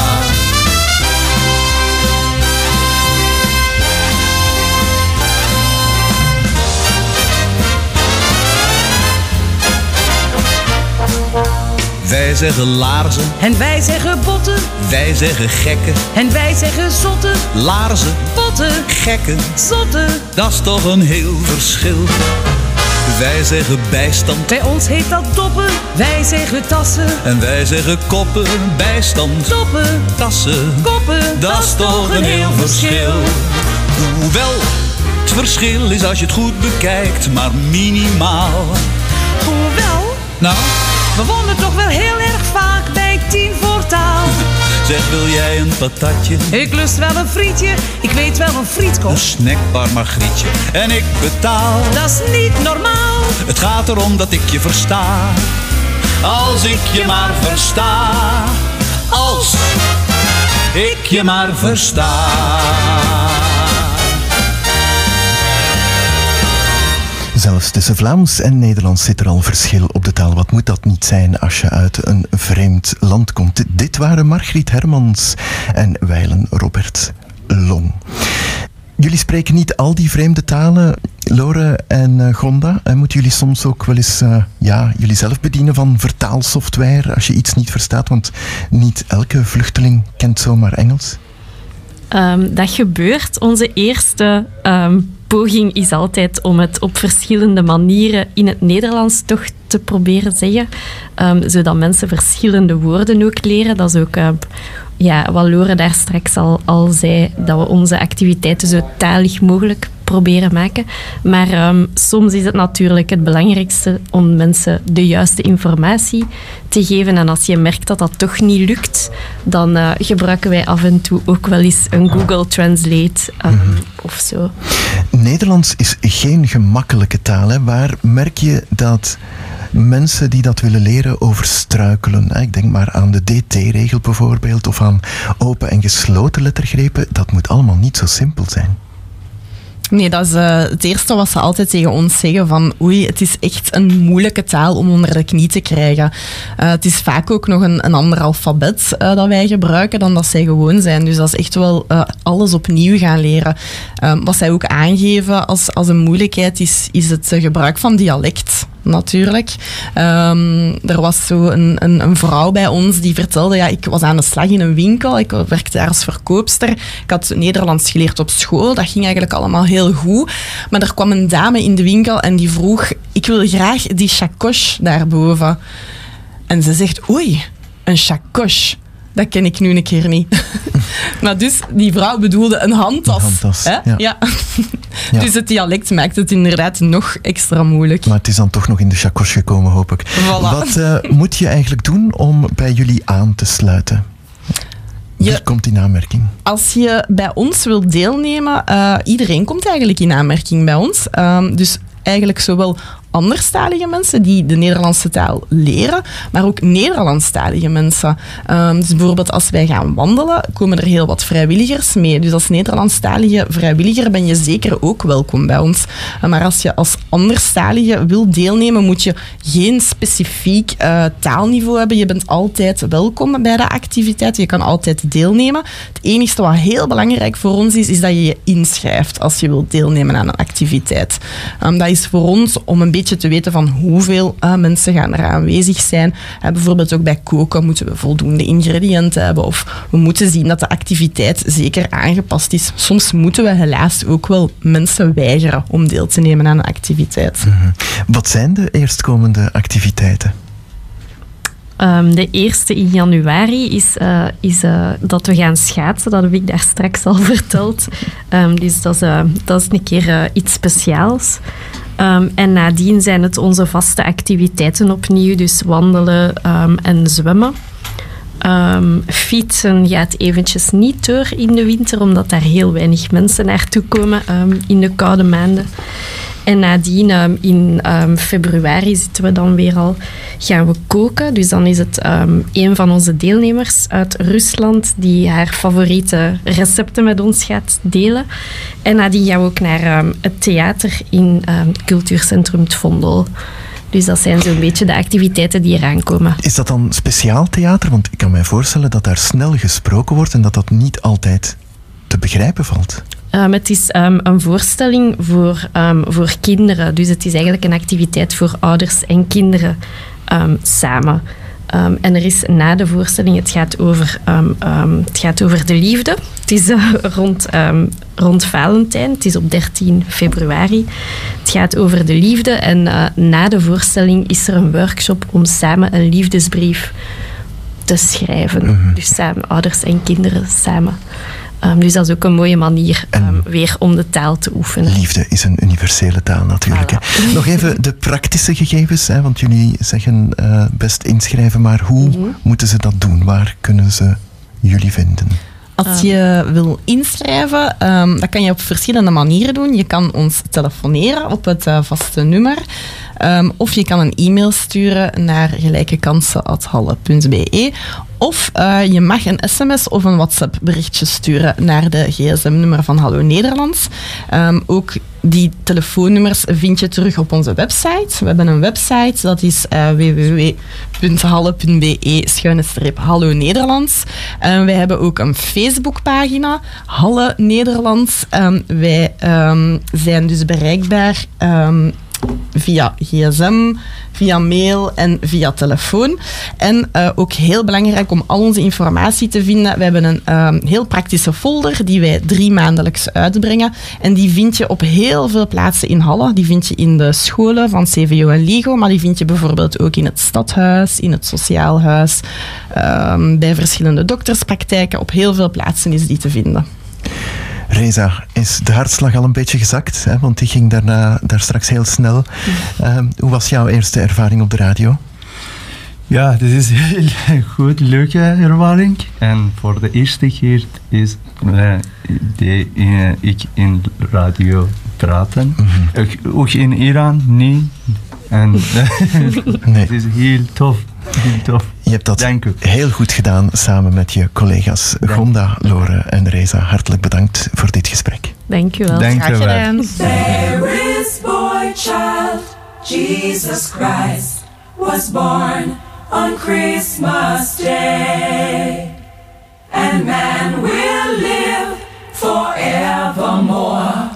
Speaker 14: Wij zeggen laarzen,
Speaker 15: En wij zeggen botten.
Speaker 14: wij zeggen gekken.
Speaker 15: En wij zeggen zotten.
Speaker 14: Laarzen,
Speaker 15: Botten.
Speaker 14: gekken,
Speaker 15: Zotten.
Speaker 14: dat is toch een heel verschil. Wij zeggen bijstand
Speaker 15: Bij ons heet dat doppen. Wij zeggen tassen.
Speaker 14: en wij zeggen koppen. Bijstand,
Speaker 15: Doppen.
Speaker 14: tassen,
Speaker 15: Koppen.
Speaker 14: dat is toch een heel verschil. Hoewel, het verschil is als je het goed bekijkt, maar minimaal.
Speaker 15: Hoewel,
Speaker 14: Nou,
Speaker 15: we wonnen toch wel heel erg vaak bij tien voor taal.
Speaker 14: zeg wil jij een patatje?
Speaker 15: Ik lust wel een frietje. Ik weet wel een
Speaker 14: Een
Speaker 15: frietkop.
Speaker 14: snackbar margrietje. En ik betaal.
Speaker 15: Dat is niet normaal.
Speaker 14: Het gaat erom dat ik je versta. Als ik je maar versta. Als ik je maar versta.
Speaker 2: Zelfs tussen Vlaams en Nederlands zit er al verschil op de taal. Wat moet dat niet zijn als je uit een vreemd land komt? Dit waren Margriet Hermans en Weilen Robert Long. Jullie spreken niet al die vreemde talen, Lore en eh, Gonda. En moeten jullie soms ook wel eens eh, ja, jullie zelf bedienen van vertaalsoftware als je iets niet verstaat? Want niet elke vluchteling kent zomaar Engels.
Speaker 6: Ehm, dat gebeurt. Onze eerste ehm, poging is altijd om het op verschillende manieren in het Nederlands toch te proberen zeggen. Ehm, zodat mensen verschillende woorden ook leren. Dat is ook eh, ja, wat Lore daar straks al, al zei, dat we onze activiteiten zo talig mogelijk proberen maken. Maar ehm, soms is het natuurlijk het belangrijkste om mensen de juiste informatie te geven. En als je merkt dat dat toch niet lukt, dan eh, gebruiken wij af en toe ook wel eens een Google Translate ehm, of zo.
Speaker 2: Nederlands is geen gemakkelijke taal. Hè. Waar merk je dat mensen die dat willen leren over struikelen? Hè? Ik denk maar aan de DT-regel bijvoorbeeld, of aan open en gesloten lettergrepen. Dat moet allemaal niet zo simpel zijn.
Speaker 7: Nee, dat is eh, het eerste wat ze altijd tegen ons zeggen van oei, het is echt een moeilijke taal om onder de knie te krijgen. Eh, het is vaak ook nog een, ander alfabet eh, dat wij gebruiken dan dat zij gewoon zijn. Dus dat is echt wel alles opnieuw gaan leren. Ehm, wat zij ook aangeven als, als een moeilijkheid is, is het gebruik van dialect natuurlijk. Ehm, er was zo een, een, een vrouw bij ons die vertelde, ja, ik was aan de slag in een winkel, ik werkte daar als verkoopster, ik had Nederlands geleerd op school, dat ging eigenlijk allemaal heel goed, maar er kwam een dame in de winkel en die vroeg, ik wil graag die chacoche daarboven. En ze zegt, oei, een chacoche. Dat ken ik nu een keer niet. maar dus, die vrouw bedoelde een handtas.
Speaker 2: Een handtas,
Speaker 7: hè?
Speaker 2: ja.
Speaker 7: Dus het dialect maakt het inderdaad nog extra moeilijk.
Speaker 2: Maar het is dan toch nog in de chakos gekomen, hoop ik.
Speaker 7: Voilà.
Speaker 2: Wat eh, moet je eigenlijk doen om bij jullie aan te sluiten? Wie komt in aanmerking?
Speaker 7: Als je bij ons wilt deelnemen, uh, iedereen komt eigenlijk in aanmerking bij ons. Um, dus eigenlijk zowel anderstalige mensen die de Nederlandse taal leren, maar ook Nederlandstalige mensen. Um, dus bijvoorbeeld als wij gaan wandelen, komen er heel wat vrijwilligers mee. Dus als Nederlandstalige vrijwilliger ben je zeker ook welkom bij ons. Uh, maar als je als anderstalige wil deelnemen, moet je geen specifiek uh, taalniveau hebben. Je bent altijd welkom bij de activiteit. Je kan altijd deelnemen. Het enige wat heel belangrijk voor ons is, is dat je je inschrijft als je wilt deelnemen aan een activiteit. Um, dat is voor ons om een beetje te weten van hoeveel uh, mensen gaan er aanwezig zijn. Uh, bijvoorbeeld ook bij koken moeten we voldoende ingrediënten hebben of we moeten zien dat de activiteit zeker aangepast is. Soms moeten we helaas ook wel mensen weigeren om deel te nemen aan een activiteit.
Speaker 2: -hmm. Wat zijn de eerstkomende activiteiten?
Speaker 6: Um, de eerste in januari is, uh, is uh, dat we gaan schaatsen. Dat heb ik daar straks al verteld. Um, dus dat is, uh, dat is een keer iets speciaals. Um, en nadien zijn het onze vaste activiteiten opnieuw, dus wandelen en zwemmen. Um, fietsen gaat eventjes niet door in de winter, omdat daar heel weinig mensen naartoe komen in de koude maanden. En nadien, um, in februari zitten we dan weer al, gaan we koken. Dus dan is het een van onze deelnemers uit Rusland die haar favoriete recepten met ons gaat delen. En nadien gaan we ook naar het theater in het cultuurcentrum Het Vondel. Dus dat zijn zo'n beetje de activiteiten die eraan komen.
Speaker 2: Is dat dan speciaal theater? Want ik kan mij voorstellen dat daar snel gesproken wordt en dat dat niet altijd te begrijpen valt.
Speaker 6: Um, het is um, een voorstelling voor, um, voor kinderen. Dus het is eigenlijk een activiteit voor ouders en kinderen samen. En er is na de voorstelling, het gaat over, het gaat over de liefde. Het is uh, rond, rond Valentijn, het is op 13 februari. Het gaat over de liefde en uh, na de voorstelling is er een workshop om samen een liefdesbrief te schrijven. Mm -hmm. Dus samen, ouders en kinderen samen. Um, dus dat is ook een mooie manier um, weer om de taal te oefenen.
Speaker 2: Liefde is een universele taal natuurlijk. Voilà. Nog even de praktische gegevens, hè, want jullie zeggen uh, best inschrijven, maar hoe mm -hmm. moeten ze dat doen? Waar kunnen ze jullie vinden?
Speaker 7: Als je wil inschrijven, um, dat kan je op verschillende manieren doen. Je kan ons telefoneren op het uh, vaste nummer. Um, of je kan een e-mail sturen naar gelijkekansen.halle.be. Of uh, je mag een sms of een WhatsApp berichtje sturen naar de gsm-nummer van Hallo Nederlands. Um, ook die telefoonnummers vind je terug op onze website. We hebben een website, dat is uh, www.halle.be-hallo Nederlands. Um, wij hebben ook een Facebookpagina, Halle Nederlands. Um, wij zijn dus bereikbaar via gsm, via mail en via telefoon. En eh, ook heel belangrijk om al onze informatie te vinden. We hebben een ehm, heel praktische folder die wij drie maandelijks uitbrengen. En die vind je op heel veel plaatsen in Halle. Die vind je in de scholen van CVO en LIGO, maar die vind je bijvoorbeeld ook in het stadhuis, in het sociaal huis, ehm, bij verschillende dokterspraktijken. Op heel veel plaatsen is die te vinden.
Speaker 2: Reza, is de hartslag al een beetje gezakt? Hè? Want die ging daarna, daar straks heel snel. Ehm, hoe was jouw eerste ervaring op de radio?
Speaker 13: Ja, dit is heel goed, leuke ervaring. En voor de eerste keer is de, eh, ik in radio praten. ook, ook in Iran niet. En
Speaker 2: Nee.
Speaker 13: het is heel tof. Tof.
Speaker 2: Je hebt dat heel goed gedaan samen met je collega's Gonda, Lore en Reza. Hartelijk bedankt voor dit gesprek.
Speaker 6: Dank u wel.
Speaker 13: Dank u wel.
Speaker 16: There is boy child, Jesus Christ, was born on Christmas Day. And man will live forevermore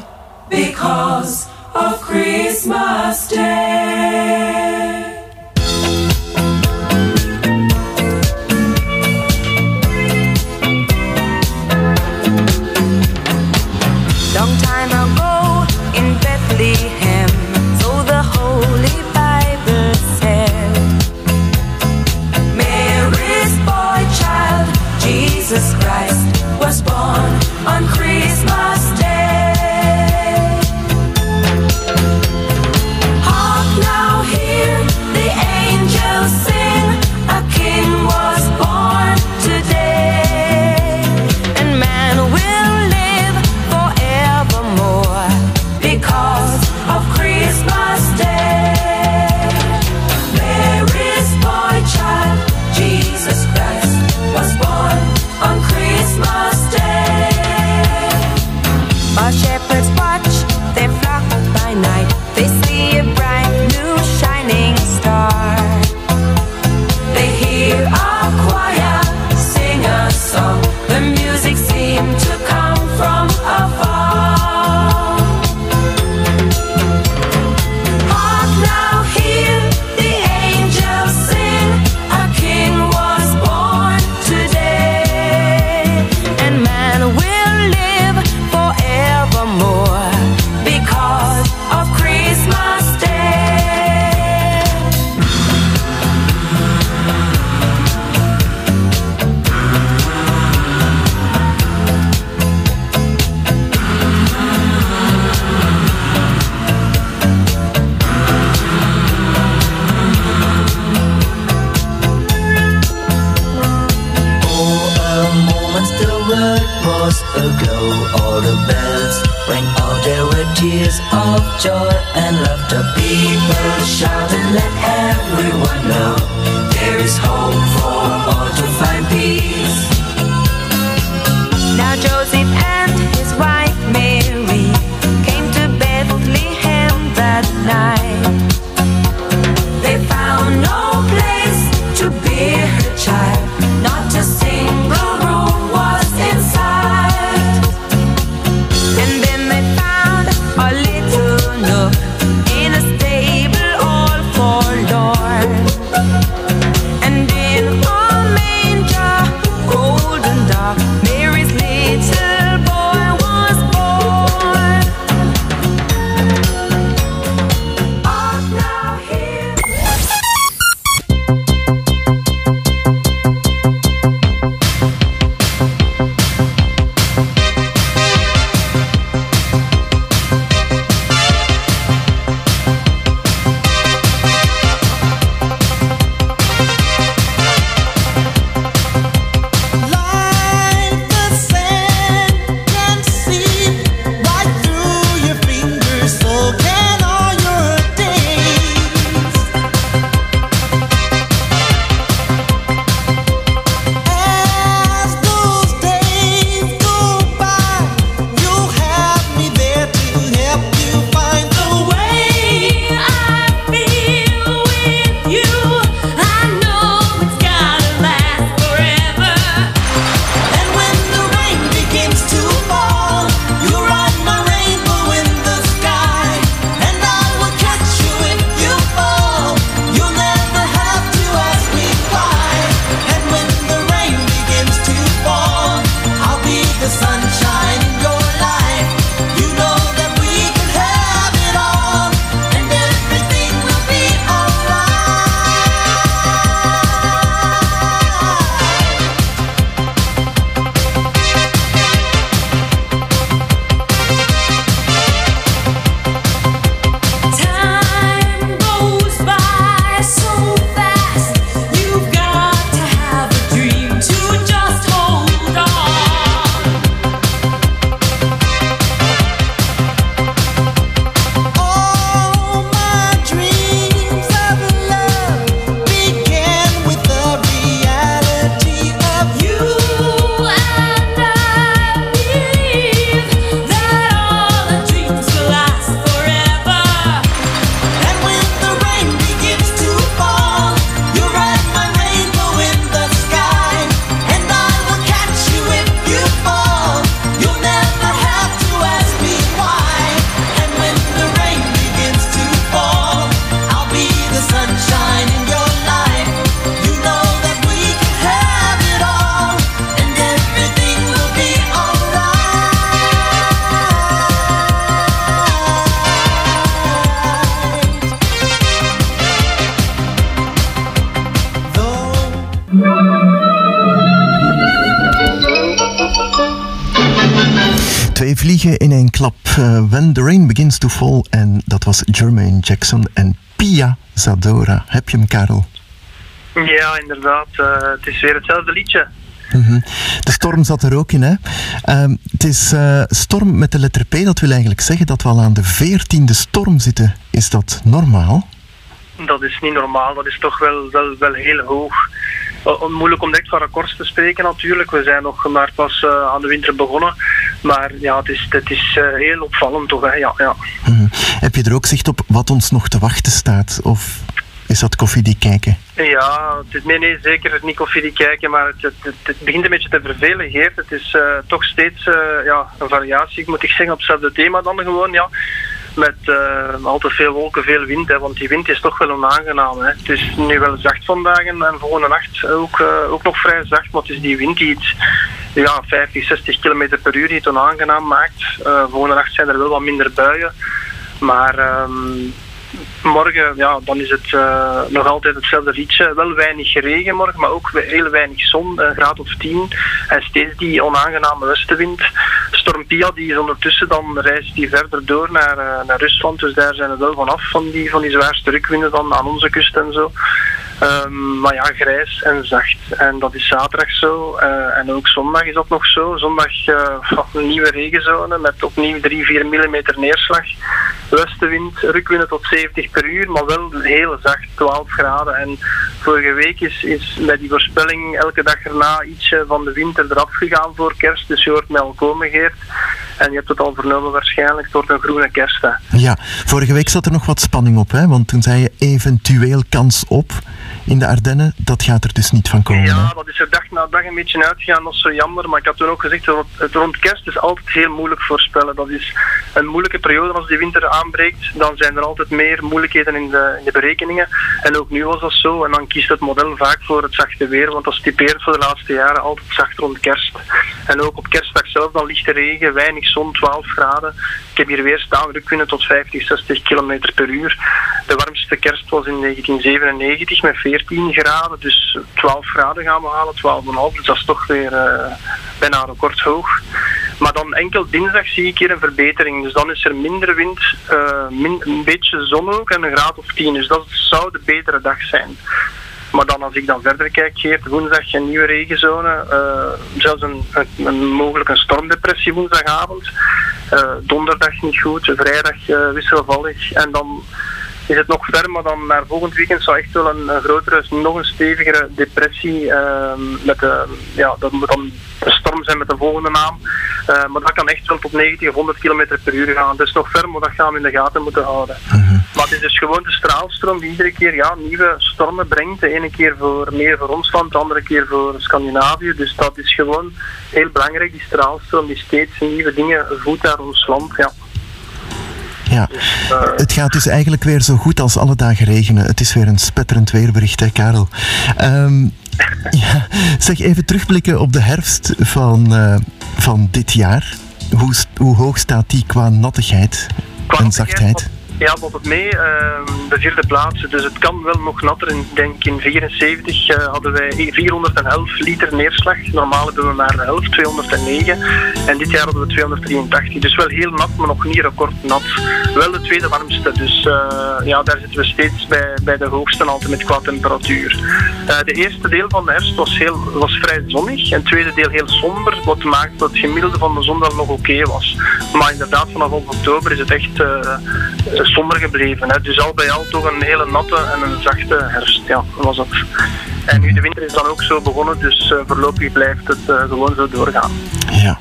Speaker 16: because of Christmas Day.
Speaker 15: Christmas In
Speaker 2: één klap. Eh, When the Rain Begins to Fall. En dat was Jermaine Jackson en Pia Zadora. Heb je hem, Karel?
Speaker 17: Ja, inderdaad. eh, het is weer hetzelfde liedje.
Speaker 2: Mhm. De storm zat er ook in, hè? Ehm, het is eh, storm met de letter P. Dat wil eigenlijk zeggen dat we al aan de veertiende storm zitten. Is dat normaal?
Speaker 17: Dat is niet normaal. Dat is toch wel, wel, wel heel hoog. Eh, moeilijk om direct van records te spreken natuurlijk. We zijn nog maar pas eh, aan de winter begonnen. Maar ja, het is, het is eh, heel opvallend toch. Hè? Ja, ja.
Speaker 2: Mhm. Heb je er ook zicht op wat ons nog te wachten staat? Of is dat koffiedik kijken?
Speaker 17: Ja, het is, nee, nee, zeker niet koffie kijken, maar het, het, het, begint een beetje te vervelen, Geert. Het is eh, toch steeds eh, ja, een variatie, moet ik zeggen, op hetzelfde thema dan gewoon, ja. Met eh, altijd veel wolken, veel wind, hè, want die wind is toch wel onaangenaam. Hè. Het is nu wel zacht vandaag en, en volgende nacht ook, eh, ook nog vrij zacht, maar het is die wind die het ja, 50, 60 km per uur die het onaangenaam maakt. Eh, volgende nacht zijn er wel wat minder buien, maar... ehm, morgen, ja, dan is het eh, nog altijd hetzelfde liedje. Wel weinig regen morgen, maar ook heel weinig zon, een graad of 10. En steeds die onaangename westenwind. Storm Pia die is ondertussen, dan reist die verder door naar, eh, naar Rusland. Dus daar zijn we wel vanaf van die, van die zwaarste rukwinden dan aan onze kust en zo. Ehm, maar ja, grijs en zacht. En dat is zaterdag zo. Eh, en ook zondag is dat nog zo. Zondag eh, een nieuwe regenzone met opnieuw 3, 4 mm neerslag. Westenwind, rukwinden tot 70 per uur, maar wel heel zacht, 12 graden. En vorige week is, is bij die voorspelling elke dag erna ietsje van de winter eraf gegaan voor kerst. Dus je hoort mij al komen, Geert. En je hebt het al vernomen waarschijnlijk, het een groene kerst. Hè.
Speaker 2: Ja, vorige week zat er nog wat spanning op, hè? Want toen zei je eventueel kans op in de Ardennen. Dat gaat er dus niet van komen. hè?
Speaker 17: Ja, dat is er dag na dag een beetje uitgegaan. Dat is zo jammer. Maar ik had toen ook gezegd, dat het rond kerst is altijd heel moeilijk voorspellen. Dat is een moeilijke periode als die winter aanbreekt. Dan zijn er altijd meer moeilijkheden in de, in de berekeningen. En ook nu was dat zo. En dan kiest het model vaak voor het zachte weer. Want dat is voor de laatste jaren altijd zacht rond kerst. En ook op kerstdag zelf dan lichte regen, weinig zon, 12 graden. Ik heb hier weer staan rukwinden tot 50, 60 km per uur. De warmste kerst was in 1997 met 14 graden. Dus 12 graden gaan we halen, 12,5. Dus dat is toch weer eh, bijna recordhoog. Maar dan enkel dinsdag zie ik hier een verbetering. Dus dan is er minder wind, eh, een beetje zon ook en een graad of 10. Dus dat zou de betere dag zijn. Maar dan als ik dan verder kijk, woensdag een nieuwe regenzone. eh, zelfs een, een, een mogelijk een stormdepressie woensdagavond. Eh, donderdag niet goed, vrijdag eh, wisselvallig. En dan is het nog ver, maar dan naar volgend weekend zou echt wel een, een grotere, nog een stevigere depressie. ehm, met de, ja, dat moet dan een storm zijn met de volgende naam. Eh, maar dat kan echt wel tot 90 of 100 km per uur gaan. Is nog ver, maar dat gaan we in de gaten moeten houden. Maar het is dus gewoon de straalstroom die iedere keer ja, nieuwe stormen brengt. De ene keer voor, meer voor ons land, de andere keer voor Scandinavië. Dus dat is gewoon heel belangrijk, die straalstroom die steeds nieuwe dingen voedt naar ons land. Ja.
Speaker 2: Ja. Het gaat dus eigenlijk weer zo goed als alle dagen regenen. Het is weer een spetterend weerbericht, hè, Karel. Ehm, ja, zeg even terugblikken op de herfst van, eh, van dit jaar. Hoe, hoe hoog staat die qua nattigheid en zachtheid?
Speaker 17: Ja, valt het mee. ehm, de vierde plaats. Dus het kan wel nog natter. Ik denk in 74 eh, hadden wij 411 liter neerslag. Normaal hebben we maar de helft, 209. En dit jaar hadden we 283. Dus wel heel nat, maar nog niet recordnat. Wel de tweede warmste. Dus eh, ja, daar zitten we steeds bij, bij de hoogste altijd met qua temperatuur. Eh, de eerste deel van de herfst was, heel, was vrij zonnig. En het tweede deel heel somber. Wat maakt dat het gemiddelde van de zon wel nog oké was. Maar inderdaad, vanaf oktober is het echt somber gebleven. Hè. Dus al bij al toch een hele natte en een zachte herfst. Ja, was het. En nu de winter is dan ook zo begonnen, dus eh, voorlopig blijft het eh, gewoon zo doorgaan.
Speaker 2: Ja.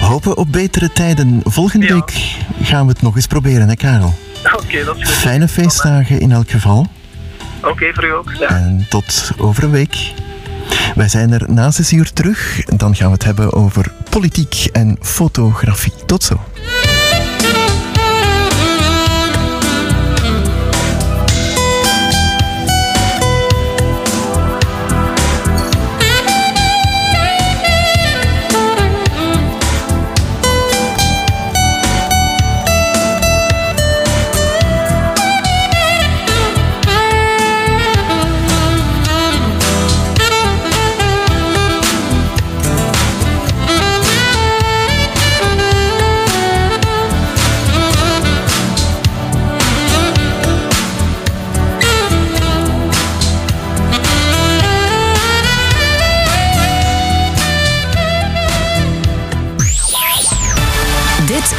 Speaker 2: Hopen op betere tijden. Volgende week gaan we het nog eens proberen, hè, Karel?
Speaker 17: Oké, dat is goed.
Speaker 2: Fijne feestdagen in elk geval.
Speaker 17: Oké, voor u ook. Ja.
Speaker 2: En tot over een week. Wij zijn er na zes uur terug. Dan gaan we het hebben over politiek en fotografie. Tot zo.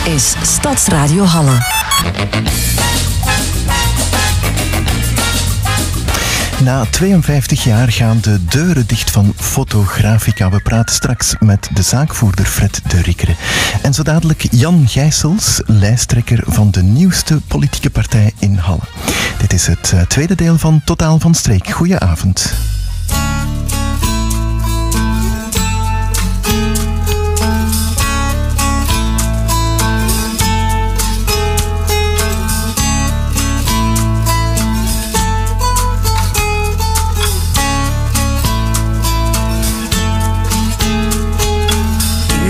Speaker 18: Is Stadsradio Halle.
Speaker 2: Na 52 jaar gaan de deuren dicht van Fotografica. We praten straks met de zaakvoerder Fred de Rikkere. En zo dadelijk Jan Gijsels, lijsttrekker van de nieuwste politieke partij in Halle. Dit is het eh, tweede deel van Totaal van Streek. Goedenavond.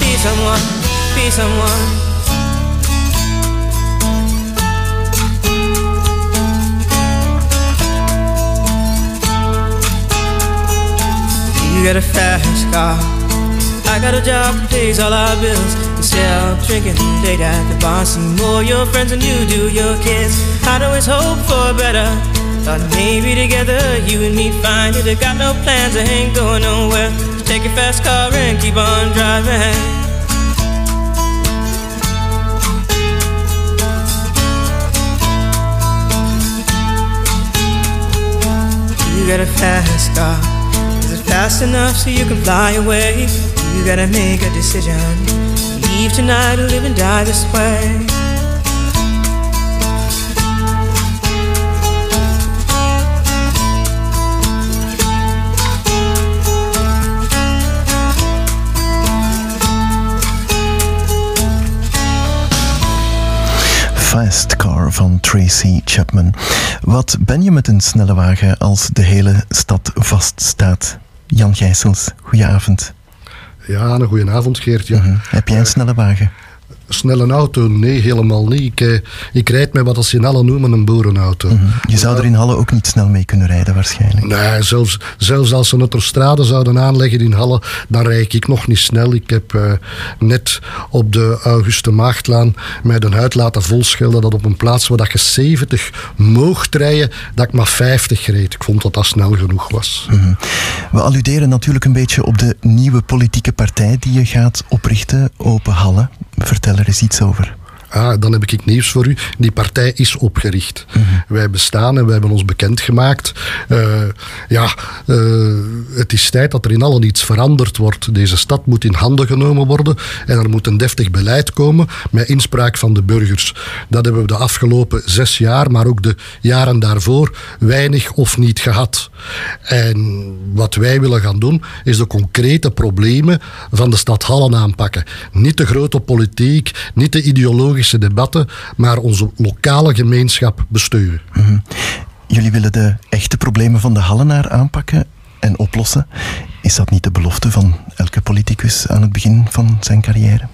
Speaker 19: be someone, be someone. You got a fast car. I got a job that pays all our bills. Of drinking late at the bar, see more your friends than you do your kids. I'd always hope for better. Thought maybe together you and me find it. I got no plans, I ain't going nowhere. Take your fast car and keep on driving. You got a fast car. Is it fast enough so you can fly away? You gotta make a decision. Leave tonight or live and die this way.
Speaker 2: Fast Car van Tracy Chapman. Wat ben je met een snelle wagen als de hele stad vaststaat? Jan Gijsels, goedenavond.
Speaker 20: Ja, een goeie avond, Geert. Ja.
Speaker 2: Mhm. Heb jij een snelle wagen?
Speaker 20: Snelle auto? Nee, helemaal niet. Ik, eh, ik rijd met wat ze in Halle noemen een boerenauto.
Speaker 2: Mhm. Je zou er in Halle ook niet snel mee kunnen rijden waarschijnlijk.
Speaker 20: Nee, zelfs, zelfs als ze een autostrade zouden aanleggen in Halle, dan rijd ik nog niet snel. Ik heb eh, net op de Auguste Maagdlaan met een huid laten volschilderen dat op een plaats waar dat je 70 mocht rijden, dat ik maar 50 reed. Ik vond dat dat snel genoeg was.
Speaker 2: Mhm. We alluderen natuurlijk een beetje op de nieuwe politieke partij die je gaat oprichten, Open Halle. Vertel er eens iets over.
Speaker 20: Ah, dan heb ik nieuws voor u. Die partij is opgericht. Wij bestaan en wij hebben ons bekendgemaakt. Eh ja, eh, het is tijd dat er in allen iets veranderd wordt. Deze stad moet in handen genomen worden en er moet een deftig beleid komen met inspraak van de burgers. Dat hebben we de afgelopen zes jaar, maar ook de jaren daarvoor weinig of niet gehad. En wat wij willen gaan doen, is de concrete problemen van de stad Hallen aanpakken. Niet de grote politiek, niet de ideologische debatten, maar onze lokale gemeenschap besturen.
Speaker 2: Mhm. Jullie willen de echte problemen van de Hallenaar aanpakken en oplossen. Is dat niet de belofte van elke politicus aan het begin van zijn carrière?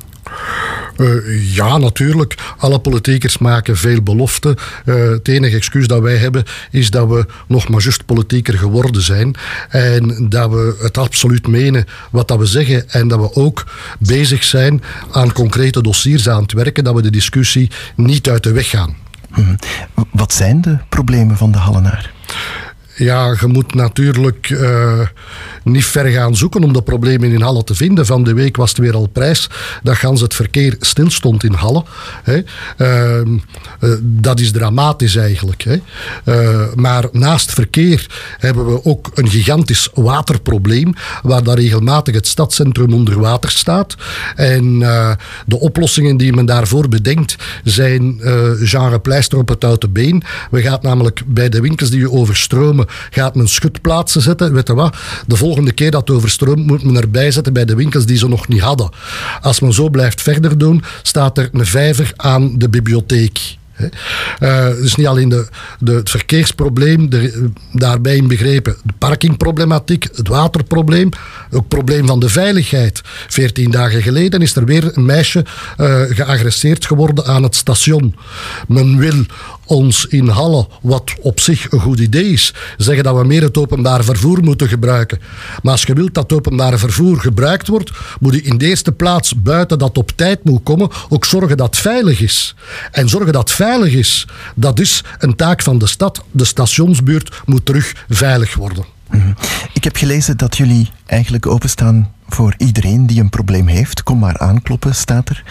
Speaker 20: Eh, ja, natuurlijk. Alle politiekers maken veel beloften. Eh, het enige excuus dat wij hebben is dat we nog maar juist politieker geworden zijn. En dat we het absoluut menen wat dat we zeggen. En dat we ook bezig zijn aan concrete dossiers aan het werken. Dat we de discussie niet uit de weg gaan.
Speaker 2: Mhm. Wat zijn de problemen van de Hallenaar?
Speaker 20: Ja, je moet natuurlijk eh, niet ver gaan zoeken om de problemen in Halle te vinden. Van de week was het weer al prijs dat gans het verkeer stilstond in Halle. Hè. Ehm, eh, dat is dramatisch eigenlijk. Hè. Eh, maar naast verkeer hebben we ook een gigantisch waterprobleem, waar daar regelmatig het stadscentrum onder water staat. En de oplossingen die men daarvoor bedenkt zijn genre pleister op het houten been. We gaan namelijk bij de winkels die je overstromen, gaat men schutplaatsen zetten. Weet je wat? De volgende keer dat het overstroomt, moet men erbij zetten bij de winkels die ze nog niet hadden. Als men zo blijft verder doen, staat er een vijver aan de bibliotheek. Eh, dus niet alleen de, de, het verkeersprobleem, de, daarbij inbegrepen de parkingproblematiek, het waterprobleem, ook het probleem van de veiligheid. Veertien dagen geleden is er weer een meisje eh, geagresseerd geworden aan het station. Men wil ons in Halle, wat op zich een goed idee is, zeggen dat we meer het openbaar vervoer moeten gebruiken. Maar als je wilt dat openbaar vervoer gebruikt wordt, moet je in de eerste plaats buiten dat op tijd moet komen, ook zorgen dat het veilig is. En zorgen dat het veilig is, dat is een taak van de stad. De stationsbuurt moet terug veilig worden.
Speaker 2: Mhm. Ik heb gelezen dat jullie eigenlijk openstaan voor iedereen die een probleem heeft. Kom maar aankloppen, staat er.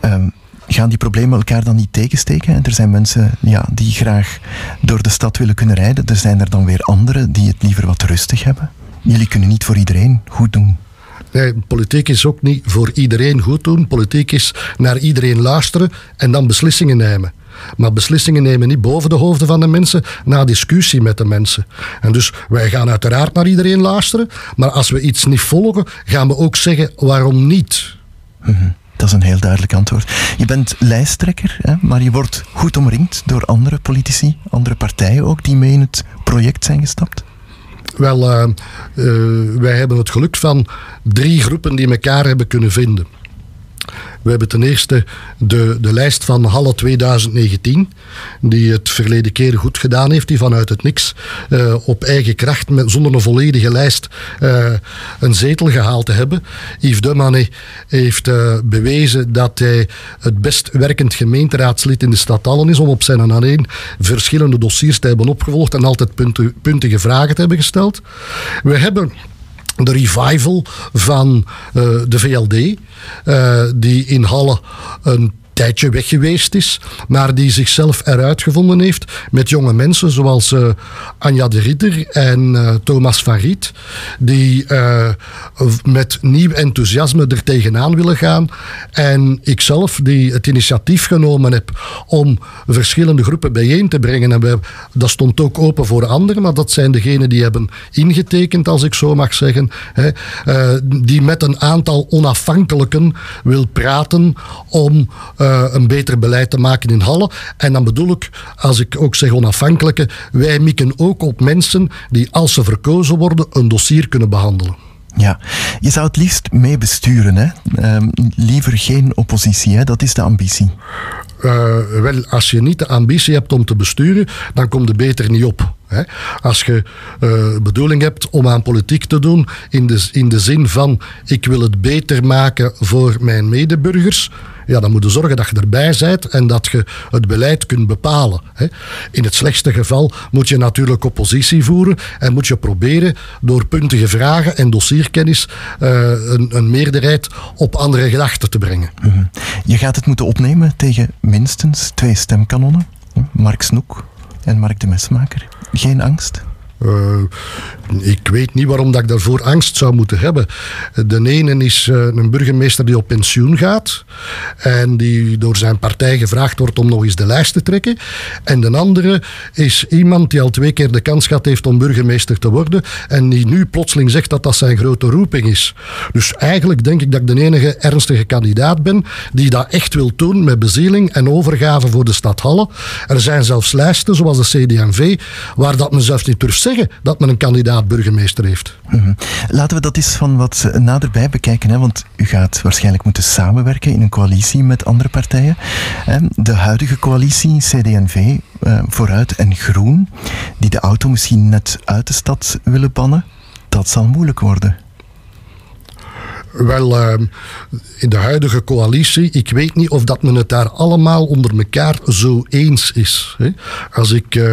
Speaker 2: Ehm, gaan die problemen elkaar dan niet tegensteken? En er zijn mensen ja, die graag door de stad willen kunnen rijden. Er zijn er dan weer anderen die het liever wat rustig hebben. Jullie kunnen niet voor iedereen goed doen.
Speaker 20: Nee, politiek is ook niet voor iedereen goed doen. Politiek is naar iedereen luisteren en dan beslissingen nemen. Maar beslissingen nemen niet boven de hoofden van de mensen, na discussie met de mensen. En dus wij gaan uiteraard naar iedereen luisteren, maar als we iets niet volgen, gaan we ook zeggen waarom niet.
Speaker 2: Mhm. Dat is een heel duidelijk antwoord. Je bent lijsttrekker, hè, maar je wordt goed omringd door andere politici, andere partijen ook, die mee in het project zijn gestapt.
Speaker 20: Wel, eh, eh, wij hebben het geluk van drie groepen die elkaar hebben kunnen vinden. We hebben ten eerste de, de lijst van Halle 2019, die het verleden keer goed gedaan heeft, die vanuit het niks eh, op eigen kracht, met, zonder een volledige lijst, eh, een zetel gehaald te hebben. Yves Demanet heeft eh, bewezen dat hij het best werkend gemeenteraadslid in de stad Allen is, om op zijn en alleen verschillende dossiers te hebben opgevolgd en altijd punten, puntige vragen te hebben gesteld. We hebben de revival van eh, de VLD, eh, die in Halle een tijdje weg geweest is, maar die zichzelf eruit gevonden heeft met jonge mensen zoals eh, Anja de Ridder en eh, Thomas van Riet, die eh, met nieuw enthousiasme er tegenaan willen gaan. En ikzelf, die het initiatief genomen heb om verschillende groepen bijeen te brengen. En we, dat stond ook open voor anderen, maar dat zijn degenen die hebben ingetekend, als ik zo mag zeggen, hè, die met een aantal onafhankelijken wil praten om eh, een beter beleid te maken in Halle. En dan bedoel ik, als ik ook zeg onafhankelijke, wij mikken ook op mensen die, als ze verkozen worden, een dossier kunnen behandelen.
Speaker 2: Ja, je zou het liefst mee besturen, hè? Ehm, liever geen oppositie, hè? Dat is de ambitie.
Speaker 20: Eh, wel, als je niet de ambitie hebt om te besturen, dan komt er beter niet op. Hè. Als je eh, bedoeling hebt om aan politiek te doen in de, in de zin van ik wil het beter maken voor mijn medeburgers, ja, dan moet je zorgen dat je erbij bent en dat je het beleid kunt bepalen. Hè. In het slechtste geval moet je natuurlijk oppositie voeren en moet je proberen door puntige vragen en dossierkennis eh, een, een meerderheid op andere gedachten te brengen.
Speaker 2: Mhm. Je gaat het moeten opnemen tegen minstens twee stemkanonnen. Mark Snoek en Mark de Mesmaker. Geen angst?
Speaker 20: Eh, ik weet niet waarom dat ik daarvoor angst zou moeten hebben. De ene is eh, een burgemeester die op pensioen gaat en die door zijn partij gevraagd wordt om nog eens de lijst te trekken. En de andere is iemand die al twee keer de kans gehad heeft om burgemeester te worden en die nu plotseling zegt dat dat zijn grote roeping is. Dus eigenlijk denk ik dat ik de enige ernstige kandidaat ben die dat echt wil doen met bezieling en overgave voor de stad Halle. Er zijn zelfs lijsten, zoals de CD&V, waar dat men zelfs niet durft zeggen dat men een kandidaat burgemeester heeft.
Speaker 2: Mhm. Laten we dat eens van wat naderbij bekijken, hè? want u gaat waarschijnlijk moeten samenwerken in een coalitie met andere partijen. De huidige coalitie, CD&V, eh, Vooruit en Groen, die de auto misschien net uit de stad willen bannen, dat zal moeilijk worden.
Speaker 20: Wel, ehm, in de huidige coalitie, ik weet niet of dat men het daar allemaal onder elkaar zo eens is. Hè. Als ik eh,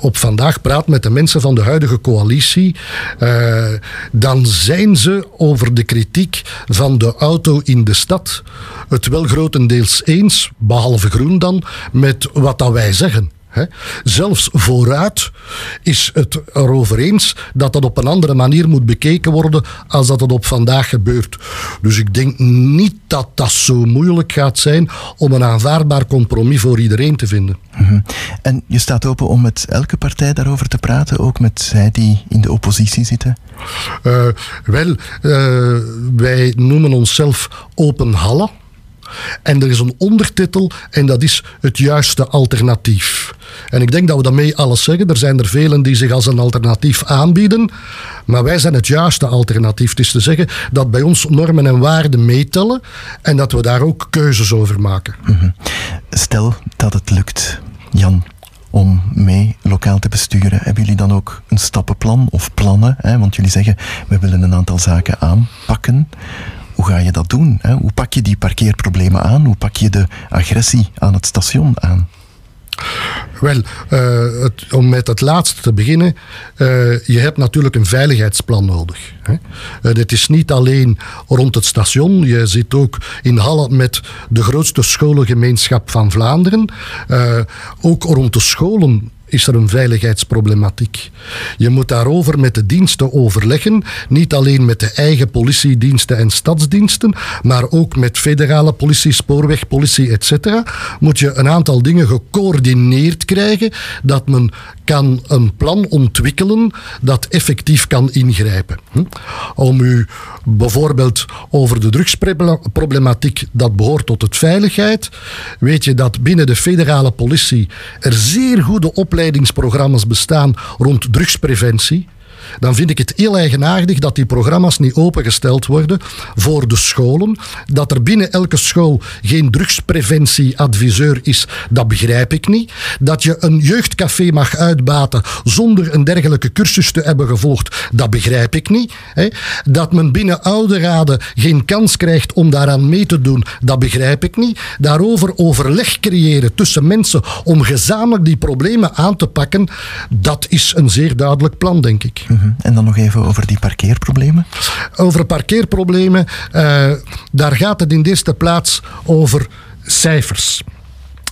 Speaker 20: op vandaag praat met de mensen van de huidige coalitie, eh, dan zijn ze over de kritiek van de auto in de stad het wel grotendeels eens, behalve Groen dan, met wat dat wij zeggen. Hè. Zelfs vooruit is het erover eens dat dat op een andere manier moet bekeken worden als dat het op vandaag gebeurt. Dus ik denk niet dat dat zo moeilijk gaat zijn om een aanvaardbaar compromis voor iedereen te vinden.
Speaker 2: Mhm. En je staat open om met elke partij daarover te praten, ook met zij die in de oppositie zitten?
Speaker 20: Eh, wel, eh, wij noemen onszelf Open Halle. En er is een ondertitel en dat is het juiste alternatief. En ik denk dat we daarmee alles zeggen. Er zijn er velen die zich als een alternatief aanbieden. Maar wij zijn het juiste alternatief. Het is te zeggen dat bij ons normen en waarden meetellen en dat we daar ook keuzes over maken.
Speaker 2: Mhm. Stel dat het lukt, Jan, om mee lokaal te besturen. Hebben jullie dan ook een stappenplan of plannen? Hè? Want jullie zeggen, we willen een aantal zaken aanpakken. Hoe ga je dat doen? Hè? Hoe pak je die parkeerproblemen aan? Hoe pak je de agressie aan het station aan?
Speaker 20: Wel, eh, het, om met het laatste te beginnen. eh, je hebt natuurlijk een veiligheidsplan nodig. Hè. Eh, dit is niet alleen rond het station. Je zit ook in Halle met de grootste scholengemeenschap van Vlaanderen. Eh, ook rond de scholen is er een veiligheidsproblematiek. Je moet daarover met de diensten overleggen, niet alleen met de eigen politiediensten en stadsdiensten, maar ook met federale politie, spoorwegpolitie, etc. Moet je een aantal dingen gecoördineerd krijgen, dat men kan een plan ontwikkelen dat effectief kan ingrijpen. Hm? Om u bijvoorbeeld over de drugsproblematiek, dat behoort tot het veiligheid, weet je dat binnen de federale politie er zeer goede opleidingsprogramma's bestaan rond drugspreventie. Dan vind ik het heel eigenaardig dat die programma's niet opengesteld worden voor de scholen. Dat er binnen elke school geen drugspreventieadviseur is, dat begrijp ik niet. Dat je een jeugdcafé mag uitbaten zonder een dergelijke cursus te hebben gevolgd, dat begrijp ik niet. Dat men binnen ouderraden geen kans krijgt om daaraan mee te doen, dat begrijp ik niet. Daarover overleg creëren tussen mensen om gezamenlijk die problemen aan te pakken, dat is een zeer duidelijk plan, denk ik.
Speaker 2: Mhm. En dan nog even over die parkeerproblemen.
Speaker 20: Over parkeerproblemen, eh, daar gaat het in de eerste plaats over cijfers.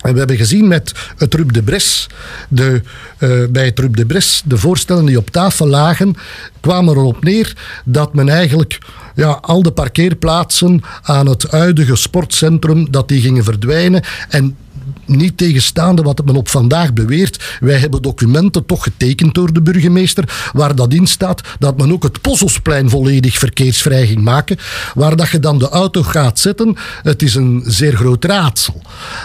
Speaker 20: En we hebben gezien met het Rup de Bres, de, eh, bij het de Bres, de voorstellen die op tafel lagen, kwamen erop neer dat men eigenlijk ja, al de parkeerplaatsen aan het huidige sportcentrum, dat die gingen verdwijnen. En niet tegenstaande wat men op vandaag beweert. Wij hebben documenten toch getekend door de burgemeester, waar dat in staat dat men ook het Pozzelsplein volledig verkeersvrij ging maken. Waar dat je dan de auto gaat zetten, het is een zeer groot raadsel.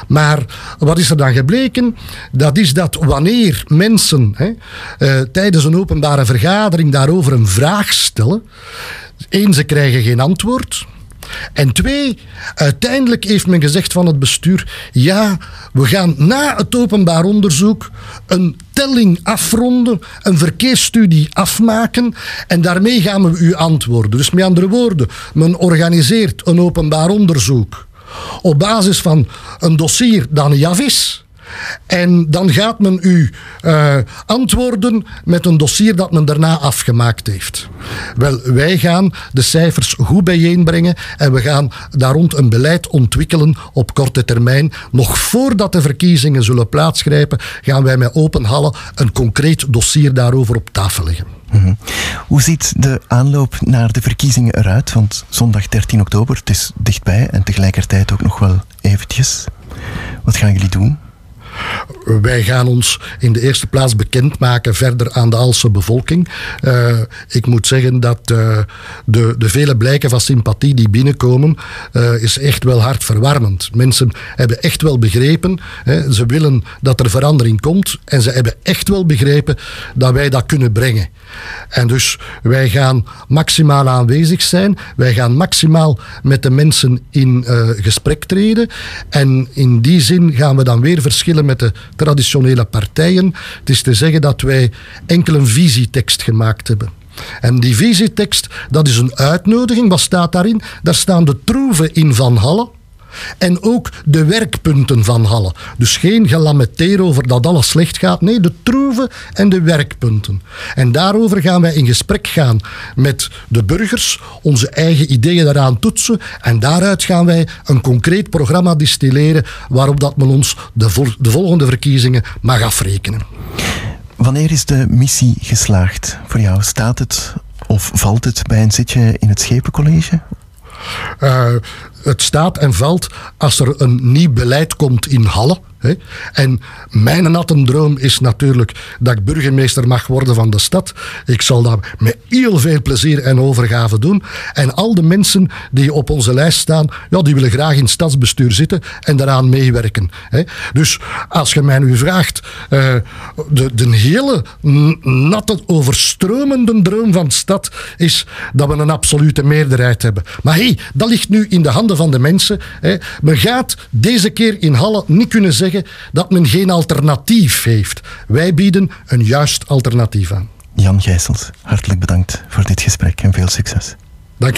Speaker 20: Maar wat is er dan gebleken? Dat is dat wanneer mensen hè, eh, tijdens een openbare vergadering daarover een vraag stellen, één, ze krijgen geen antwoord. En twee, uiteindelijk heeft men gezegd van het bestuur: ja, we gaan na het openbaar onderzoek een telling afronden, een verkeersstudie afmaken en daarmee gaan we u antwoorden. Dus met andere woorden, men organiseert een openbaar onderzoek op basis van een dossier dat niet af. En dan gaat men u eh, antwoorden met een dossier dat men daarna afgemaakt heeft. Wel, wij gaan de cijfers goed bijeenbrengen en we gaan daar rond een beleid ontwikkelen op korte termijn. Nog voordat de verkiezingen zullen plaatsgrijpen, gaan wij met open hallen een concreet dossier daarover op tafel leggen.
Speaker 2: Mhm. Hoe ziet de aanloop naar de verkiezingen eruit? Want zondag 13 oktober, het is dichtbij en tegelijkertijd ook nog wel eventjes. Wat gaan jullie doen?
Speaker 20: Wij gaan ons in de eerste plaats bekendmaken verder aan de Alse bevolking. Eh, ik moet zeggen dat eh, de, de vele blijken van sympathie die binnenkomen, eh, is echt wel hartverwarmend. Mensen hebben echt wel begrepen, hè, ze willen dat er verandering komt en ze hebben echt wel begrepen dat wij dat kunnen brengen. En dus wij gaan maximaal aanwezig zijn, wij gaan maximaal met de mensen in gesprek treden en in die zin gaan we dan weer verschillen met de traditionele partijen. Het is te zeggen dat wij enkel een visietekst gemaakt hebben. En die visietekst, dat is een uitnodiging. Wat staat daarin? Daar staan de troeven in Van Halle. En ook de werkpunten van Halle. Dus geen gelamenteer over dat alles slecht gaat. Nee, de troeven en de werkpunten. En daarover gaan wij in gesprek gaan met de burgers, onze eigen ideeën daaraan toetsen. En daaruit gaan wij een concreet programma distilleren waarop dat men ons de, de volgende verkiezingen mag afrekenen.
Speaker 2: Wanneer is de missie geslaagd voor jou? Staat het of valt het bij een zitje in het Schepencollege?
Speaker 20: Eh, het staat en valt als er een nieuw beleid komt in Halle. En mijn natte droom is natuurlijk dat ik burgemeester mag worden van de stad. Ik zal dat met heel veel plezier en overgave doen. En al de mensen die op onze lijst staan, ja, die willen graag in het stadsbestuur zitten en daaraan meewerken. Hè. Dus als je mij nu vraagt, eh, de, de hele natte, overstromende droom van de stad is dat we een absolute meerderheid hebben. Maar hé, hey, dat ligt nu in de handen van de mensen. Hè. Men gaat deze keer in Halle niet kunnen zeggen dat men geen alternatief heeft. Wij bieden een juist alternatief aan.
Speaker 2: Jan Gijsels, hartelijk bedankt voor dit gesprek en veel succes.
Speaker 20: Dank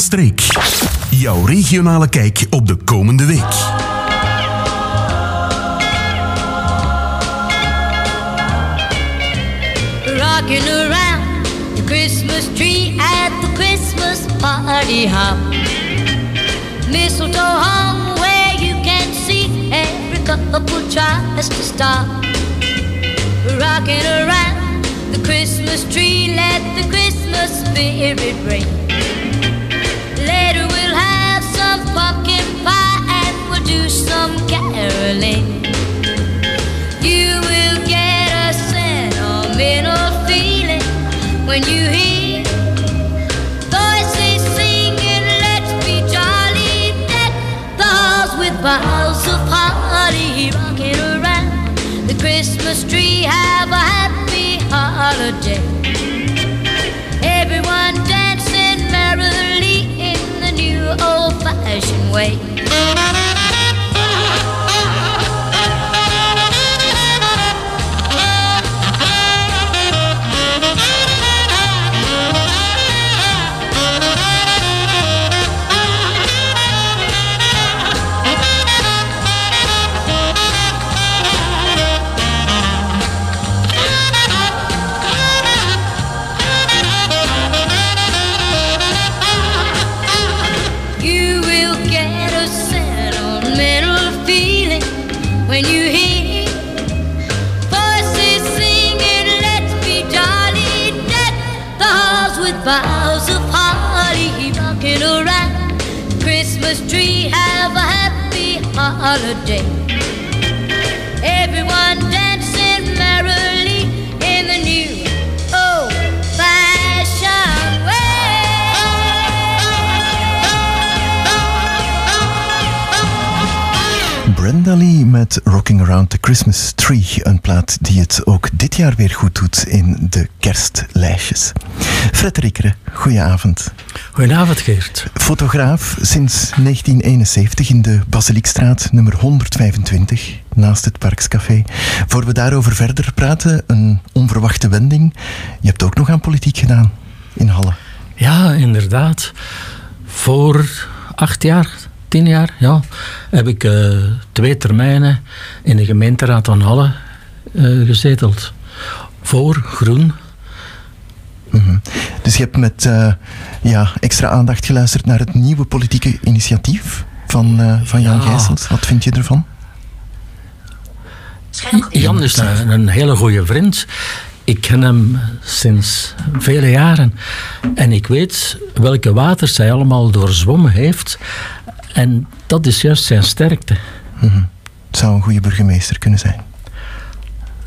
Speaker 21: streek. Jouw regionale kijk op de komende week.
Speaker 10: Rocking around the Christmas tree at the Christmas party hop. Mistletoe hung where you can see every couple tries to stop. Rocking around the Christmas tree, let the Christmas spirit ring.
Speaker 2: Wait. Met Rocking Around the Christmas Tree. Een plaat die het ook dit jaar weer goed doet in de kerstlijstjes. Fred Rikkeren, goedenavond.
Speaker 22: Goedenavond Geert.
Speaker 2: Fotograaf sinds 1971 in de Basiliekstraat nummer 125 naast het Parkscafé. Voor we daarover verder praten, een onverwachte wending. Je hebt ook nog aan politiek gedaan in Halle.
Speaker 22: Ja, inderdaad. Voor acht jaar, tien jaar, ja, heb ik eh, twee termijnen in de gemeenteraad van Halle eh, gezeteld. Voor Groen.
Speaker 2: Mhm. Dus je hebt met eh, ja, extra aandacht geluisterd naar het nieuwe politieke initiatief van, van Jan
Speaker 22: Ja.
Speaker 2: Gijsels. Wat vind je ervan?
Speaker 22: Jan is een, een hele goede vriend. Ik ken hem sinds vele jaren. En ik weet welke waters hij allemaal doorzwommen heeft. En dat is juist zijn sterkte.
Speaker 2: Mhm. Het zou een goede burgemeester kunnen zijn.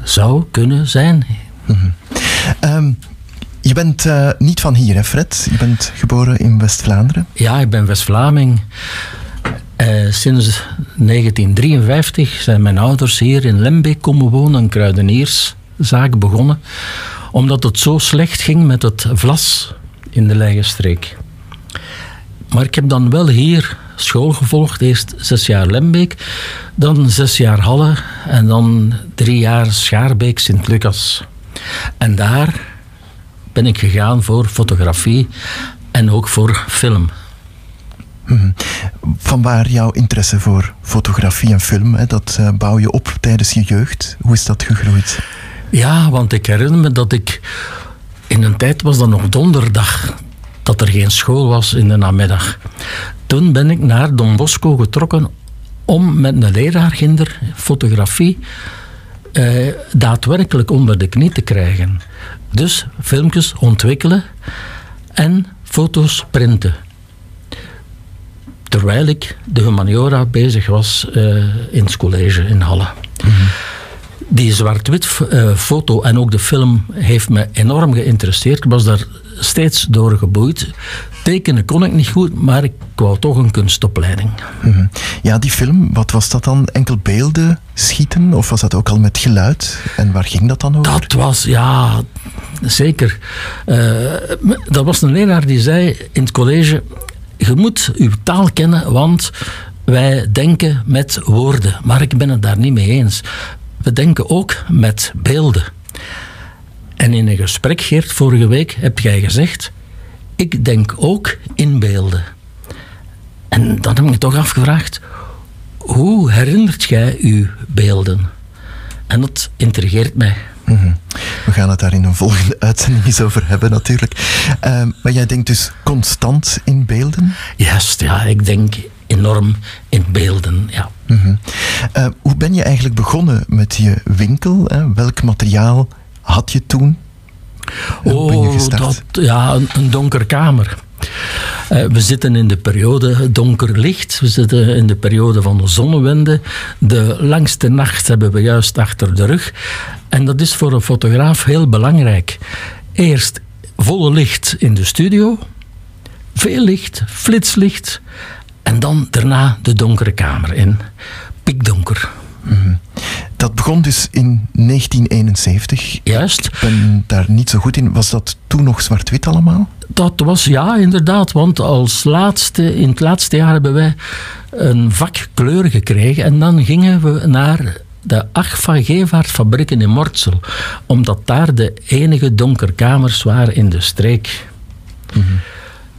Speaker 22: Zou kunnen zijn.
Speaker 2: Ehm, je bent eh, niet van hier, hè Fred? Je bent geboren in West-Vlaanderen.
Speaker 22: Ja, ik ben West-Vlaming. Eh, sinds 1953 zijn mijn ouders hier in Lembeek komen wonen, een kruidenierszaak begonnen, omdat het zo slecht ging met het vlas in de Leigenstreek. Maar ik heb dan wel hier school gevolgd, eerst zes jaar Lembeek, dan zes jaar Halle en dan drie jaar Schaarbeek Sint-Lucas. En daar ben ik gegaan voor fotografie en ook voor film.
Speaker 2: Mhm. Vanwaar jouw interesse voor fotografie en film? Hè? Dat eh, bouw je op tijdens je jeugd. Hoe is dat gegroeid?
Speaker 22: Ja, want ik herinner me dat ik in een tijd was dat nog donderdag, dat er geen school was in de namiddag. Toen ben ik naar Don Bosco getrokken om met een leraar ginder fotografie eh, daadwerkelijk onder de knie te krijgen. Dus filmpjes ontwikkelen en foto's printen. Terwijl ik de humaniora bezig was eh, in het college in Halle. Die zwart-wit eh, foto en ook de film heeft me enorm geïnteresseerd. Ik was daar steeds door geboeid. Tekenen kon ik niet goed, maar ik wou toch een kunstopleiding.
Speaker 2: Mhm. Ja, die film, wat was dat dan? Enkel beelden schieten? Of was dat ook al met geluid? En waar ging dat dan over?
Speaker 22: Dat was, ja, zeker. Eh, dat was een leraar die zei in het college: Je moet uw taal kennen, want wij denken met woorden. Maar ik ben het daar niet mee eens. We denken ook met beelden. En in een gesprek, Geert, vorige week heb jij gezegd: Ik denk ook in beelden. En dan heb ik me toch afgevraagd: Hoe herinnert jij uw beelden? En dat intrigeert mij.
Speaker 2: Mhm. We gaan het daar in een volgende uitzending eens over hebben, natuurlijk. Ehm, maar jij denkt dus constant in beelden?
Speaker 22: Juist, ja, ik denk enorm in beelden, ja.
Speaker 2: Mhm. Eh, hoe ben je eigenlijk begonnen met je winkel? Hè? Welk materiaal had je toen?
Speaker 22: Oh, dat, ja, een, een donker kamer. Eh, we zitten in de periode donker licht. We zitten in de periode van de zonnewende. De langste nacht hebben we juist achter de rug. En dat is voor een fotograaf heel belangrijk. Eerst volle licht in de studio. Veel licht, flitslicht. En dan daarna de donkere kamer in. Pikdonker.
Speaker 2: Mhm. Dat begon dus in 1971.
Speaker 22: Juist.
Speaker 2: Ik ben daar niet zo goed in. Was dat toen nog zwart-wit allemaal?
Speaker 22: Dat was ja, inderdaad. Want als laatste, in het laatste jaar hebben wij een vak kleur gekregen. En dan gingen we naar de Agfa Gevaart fabrieken in Mortsel. Omdat daar de enige donkerkamers waren in de streek.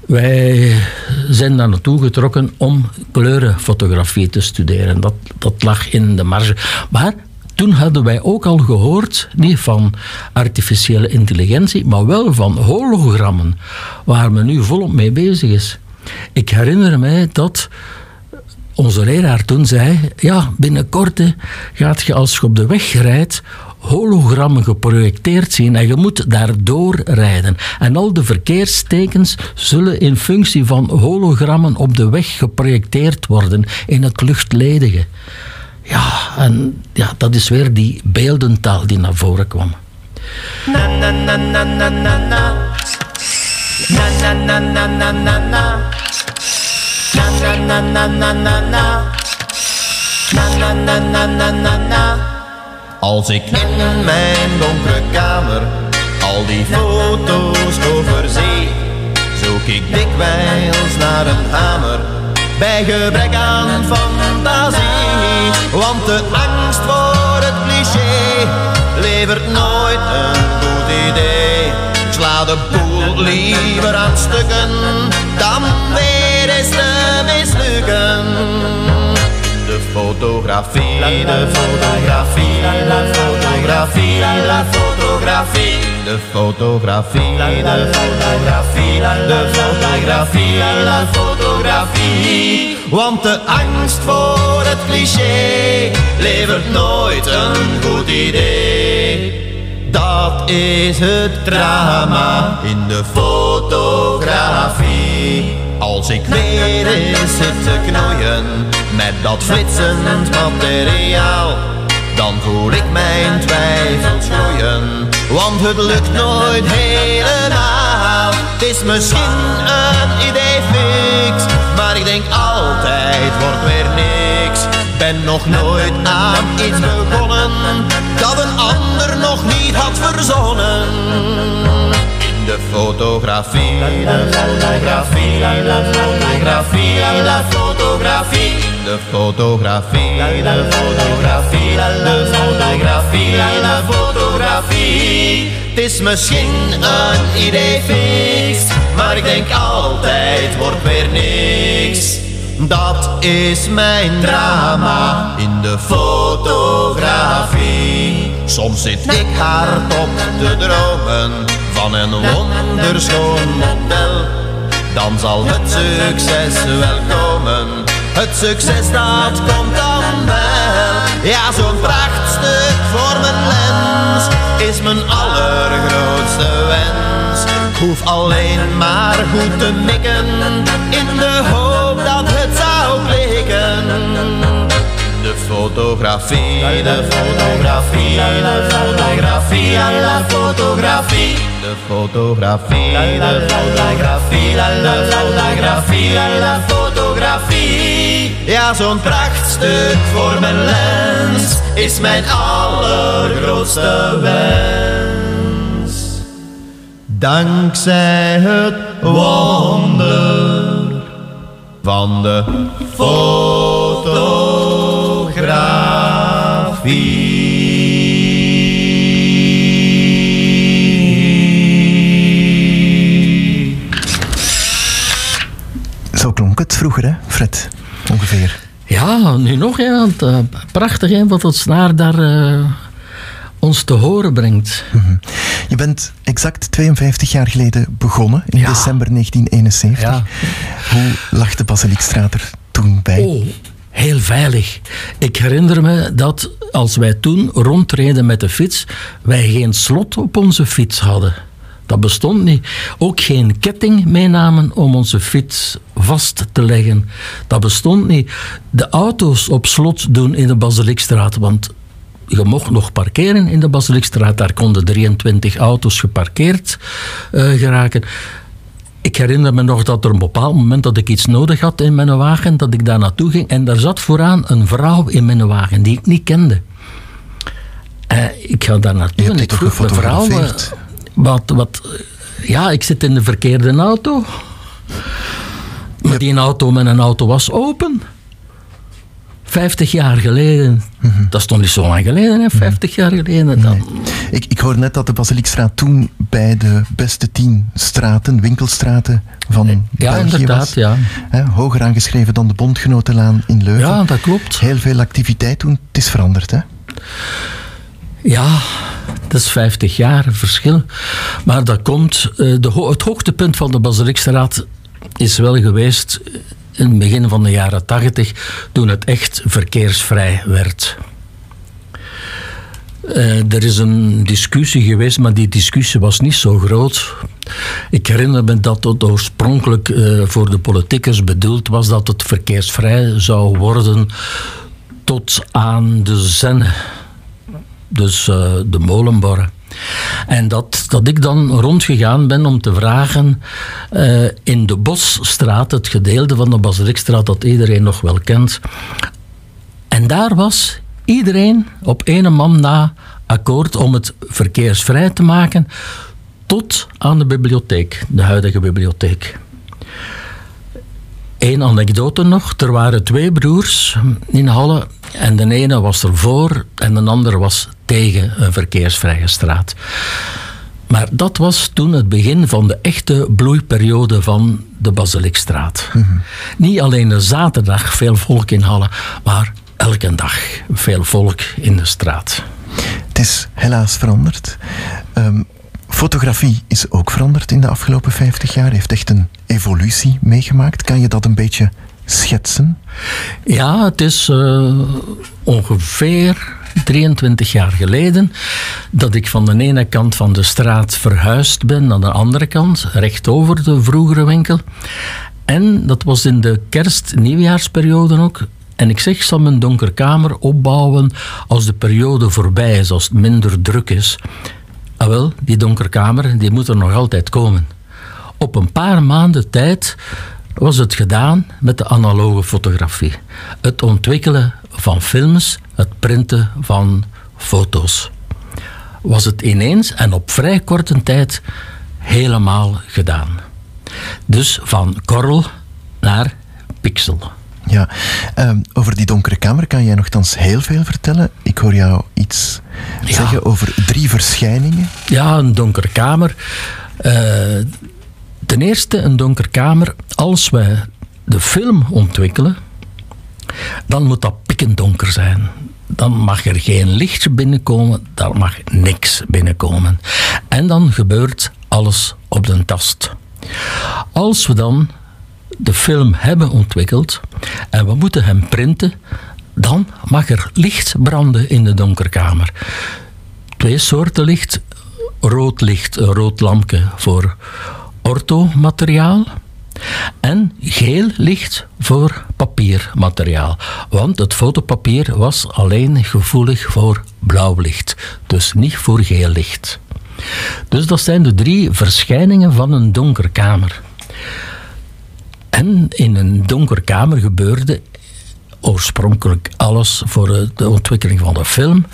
Speaker 22: Wij zijn daar naartoe getrokken om kleurenfotografie te studeren. Dat, dat lag in de marge. Maar toen hadden wij ook al gehoord, niet van artificiële intelligentie, maar wel van hologrammen, waar men nu volop mee bezig is. Ik herinner mij dat onze leraar toen zei: Ja, binnenkort gaat je als je op de weg rijdt hologrammen geprojecteerd zien en je moet daardoor rijden. En al de verkeerstekens zullen in functie van hologrammen op de weg geprojecteerd worden in het luchtledige. Ja, en ja, dat is weer die beeldentaal die naar voren kwam.
Speaker 15: Na na na na na na na. Na na na na na na na. Na na na na na na na. Na na na na na na na.
Speaker 23: Als ik in mijn donkere kamer al die foto's overzie, zoek ik dikwijls naar een hamer. Bij gebrek aan fantasie, want de angst voor het cliché levert nooit een goed idee. Ik sla de boel liever aan stukken fotografie, de fotografie, de fotografie, de fotografie, de fotografie, de fotografie, de fotografie, de fotografie. Want de angst voor het cliché levert nooit een goed idee. Dat is het drama in de fotografie. Als ik weer eens zit te knoeien met dat flitsend materiaal, dan voel ik mijn twijfels groeien. Want het lukt nooit helemaal. Het is misschien een idee fix, maar ik denk altijd wordt weer niks. Ben nog nooit aan iets begonnen dat een ander nog niet had verzonnen. De fotografie, de fotografie, de fotografie, de fotografie, De fotografie, de fotografie, de fotografie, de fotografie. Het is misschien een idee fix, maar ik denk altijd wordt weer niks. Dat is mijn drama in de fotografie. Soms zit ik hardop te dromen van een wonderschoon model. Dan zal het succes wel komen. Het succes dat komt dan wel. Ja, zo'n prachtstuk voor mijn lens is mijn allergrootste wens. Hoef alleen maar goed te mikken in de hoop fotografie, de fotografie, de fotografie, de fotografie. De fotografie, de fotografie, de fotografie, de fotografie. Ja, zo'n prachtstuk voor mijn lens is mijn allergrootste wens. Dankzij het wonder van de fotografie.
Speaker 2: Zo klonk het vroeger, hè, Fred? Ongeveer.
Speaker 22: Ja, nu nog, hè, want eh, prachtig hè, wat het snaar daar eh, ons te horen brengt.
Speaker 2: Je bent exact 52 jaar geleden begonnen, in december 1971. Hoe lag de Basiliekstraat er toen bij?
Speaker 22: Oh, heel veilig. Ik herinner me dat als wij toen rondreden met de fiets, wij geen slot op onze fiets hadden. Dat bestond niet. Ook geen ketting meenamen om onze fiets vast te leggen. Dat bestond niet. De auto's op slot doen in de Basiliekstraat, want je mocht nog parkeren in de Basiliekstraat. Daar konden 23 auto's geparkeerd eh, geraken. Ik herinner me nog dat er een bepaald moment dat ik iets nodig had in mijn wagen, dat ik daar naartoe ging en daar zat vooraan een vrouw in mijn wagen die ik niet kende. Eh, ik ga daar naartoe en ik vroeg mevrouw, eh, wat, wat, ja, ik zit in de verkeerde auto. Maar die auto, mijn auto was open. 50 jaar geleden. Dat is toch niet zo lang geleden, hè? 50 jaar geleden. Dan.
Speaker 2: Ik, ik hoor net dat de Basiliekstraat toen bij de beste tien straten, winkelstraten van
Speaker 22: Ja,
Speaker 2: België
Speaker 22: inderdaad,
Speaker 2: was.
Speaker 22: ja.
Speaker 2: Hè, hoger aangeschreven dan de Bondgenotenlaan in Leuven.
Speaker 22: Ja, dat klopt.
Speaker 2: Heel veel activiteit toen. Het is veranderd, hè?
Speaker 22: Ja, dat is 50 jaar verschil. Maar dat komt. eh, De, het hoogtepunt van de Basiliekstraat is wel geweest in het begin van de jaren 80, toen het echt verkeersvrij werd. Eh, er is een discussie geweest, maar die discussie was niet zo groot. Ik herinner me dat het oorspronkelijk eh, voor de politiekers bedoeld was dat het verkeersvrij zou worden tot aan de Zenne dus eh, de molenborren. En dat, dat ik dan rondgegaan ben om te vragen eh, in de Bosstraat, het gedeelte van de Basiliekstraat dat iedereen nog wel kent. En daar was iedereen op ene man na akkoord om het verkeersvrij te maken tot aan de bibliotheek, de huidige bibliotheek. Eén anekdote nog. Er waren twee broers in Halle. En de ene was er voor en de ander was tegen een verkeersvrije straat. Maar dat was toen het begin van de echte bloeiperiode van de Basiliekstraat. Niet alleen de zaterdag veel volk in Halle, maar elke dag veel volk in de straat.
Speaker 2: Het is helaas veranderd. Ehm, fotografie is ook veranderd in de afgelopen 50 jaar. Heeft echt een evolutie meegemaakt. Kan je dat een beetje schetsen?
Speaker 22: Ja, het is eh, ongeveer 23 jaar geleden dat ik van de ene kant van de straat verhuisd ben naar de andere kant, recht over de vroegere winkel. En dat was in de kerst-nieuwjaarsperiode ook. En ik zeg, zal mijn donkerkamer opbouwen als de periode voorbij is, als het minder druk is. Ah wel, die donkerkamer die moet er nog altijd komen. Op een paar maanden tijd was het gedaan met de analoge fotografie. Het ontwikkelen van films, het printen van foto's. Was het ineens en op vrij korte tijd helemaal gedaan. Dus van korrel naar pixel.
Speaker 2: Ja, ehm, over die donkere kamer kan jij nogthans heel veel vertellen. Ik hoor jou iets zeggen over drie verschijningen.
Speaker 22: Ja, een donkere kamer. Eh, ten eerste, een donkere kamer. Als wij de film ontwikkelen, dan moet dat pikkendonker zijn. Dan mag er geen lichtje binnenkomen, daar mag niks binnenkomen. En dan gebeurt alles op de tast. Als we dan de film hebben ontwikkeld en we moeten hem printen, dan mag er licht branden in de donkerkamer. Twee soorten licht. Rood licht, rood lampje voor orthomateriaal. En geel licht voor papiermateriaal. Want het fotopapier was alleen gevoelig voor blauw licht. Dus niet voor geel licht. Dus dat zijn de drie verschijningen van een donkere kamer. En in een donkere kamer gebeurde oorspronkelijk alles voor de ontwikkeling van de film.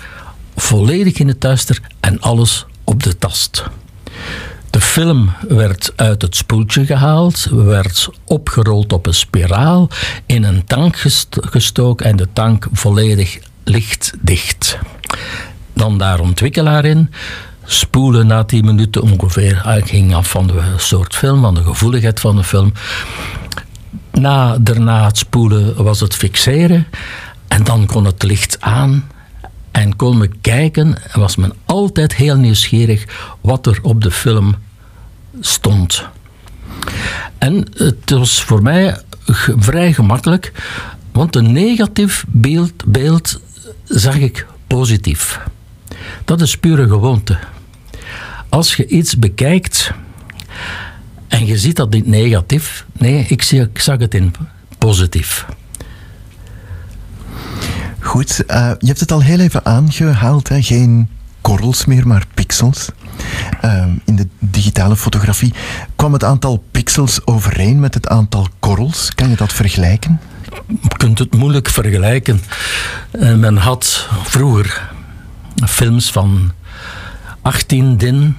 Speaker 22: Volledig in het duister en alles op de tast. De film werd uit het spoeltje gehaald, werd opgerold op een spiraal, in een tank gest- gestoken en de tank volledig lichtdicht. Dan daar ontwikkelaar in, spoelen na 10 minuten ongeveer. Het ging af van de soort film, van de gevoeligheid van de film. Na, daarna het spoelen was het fixeren en dan kon het licht aan en kon men kijken en was men altijd heel nieuwsgierig wat er op de film stond. En het was voor mij vrij gemakkelijk, want een negatief beeld, beeld zag ik positief. Dat is pure gewoonte. Als je iets bekijkt en je ziet dat niet negatief, nee, ik, zie, ik zag het in positief.
Speaker 2: Goed, eh, je hebt het al heel even aangehaald, hè? geen korrels meer, maar pixels. Ehm, in de digitale fotografie kwam het aantal pixels overeen met het aantal korrels. Kan je dat vergelijken?
Speaker 22: Je kunt het moeilijk vergelijken. Eh, men had vroeger films van 18 din,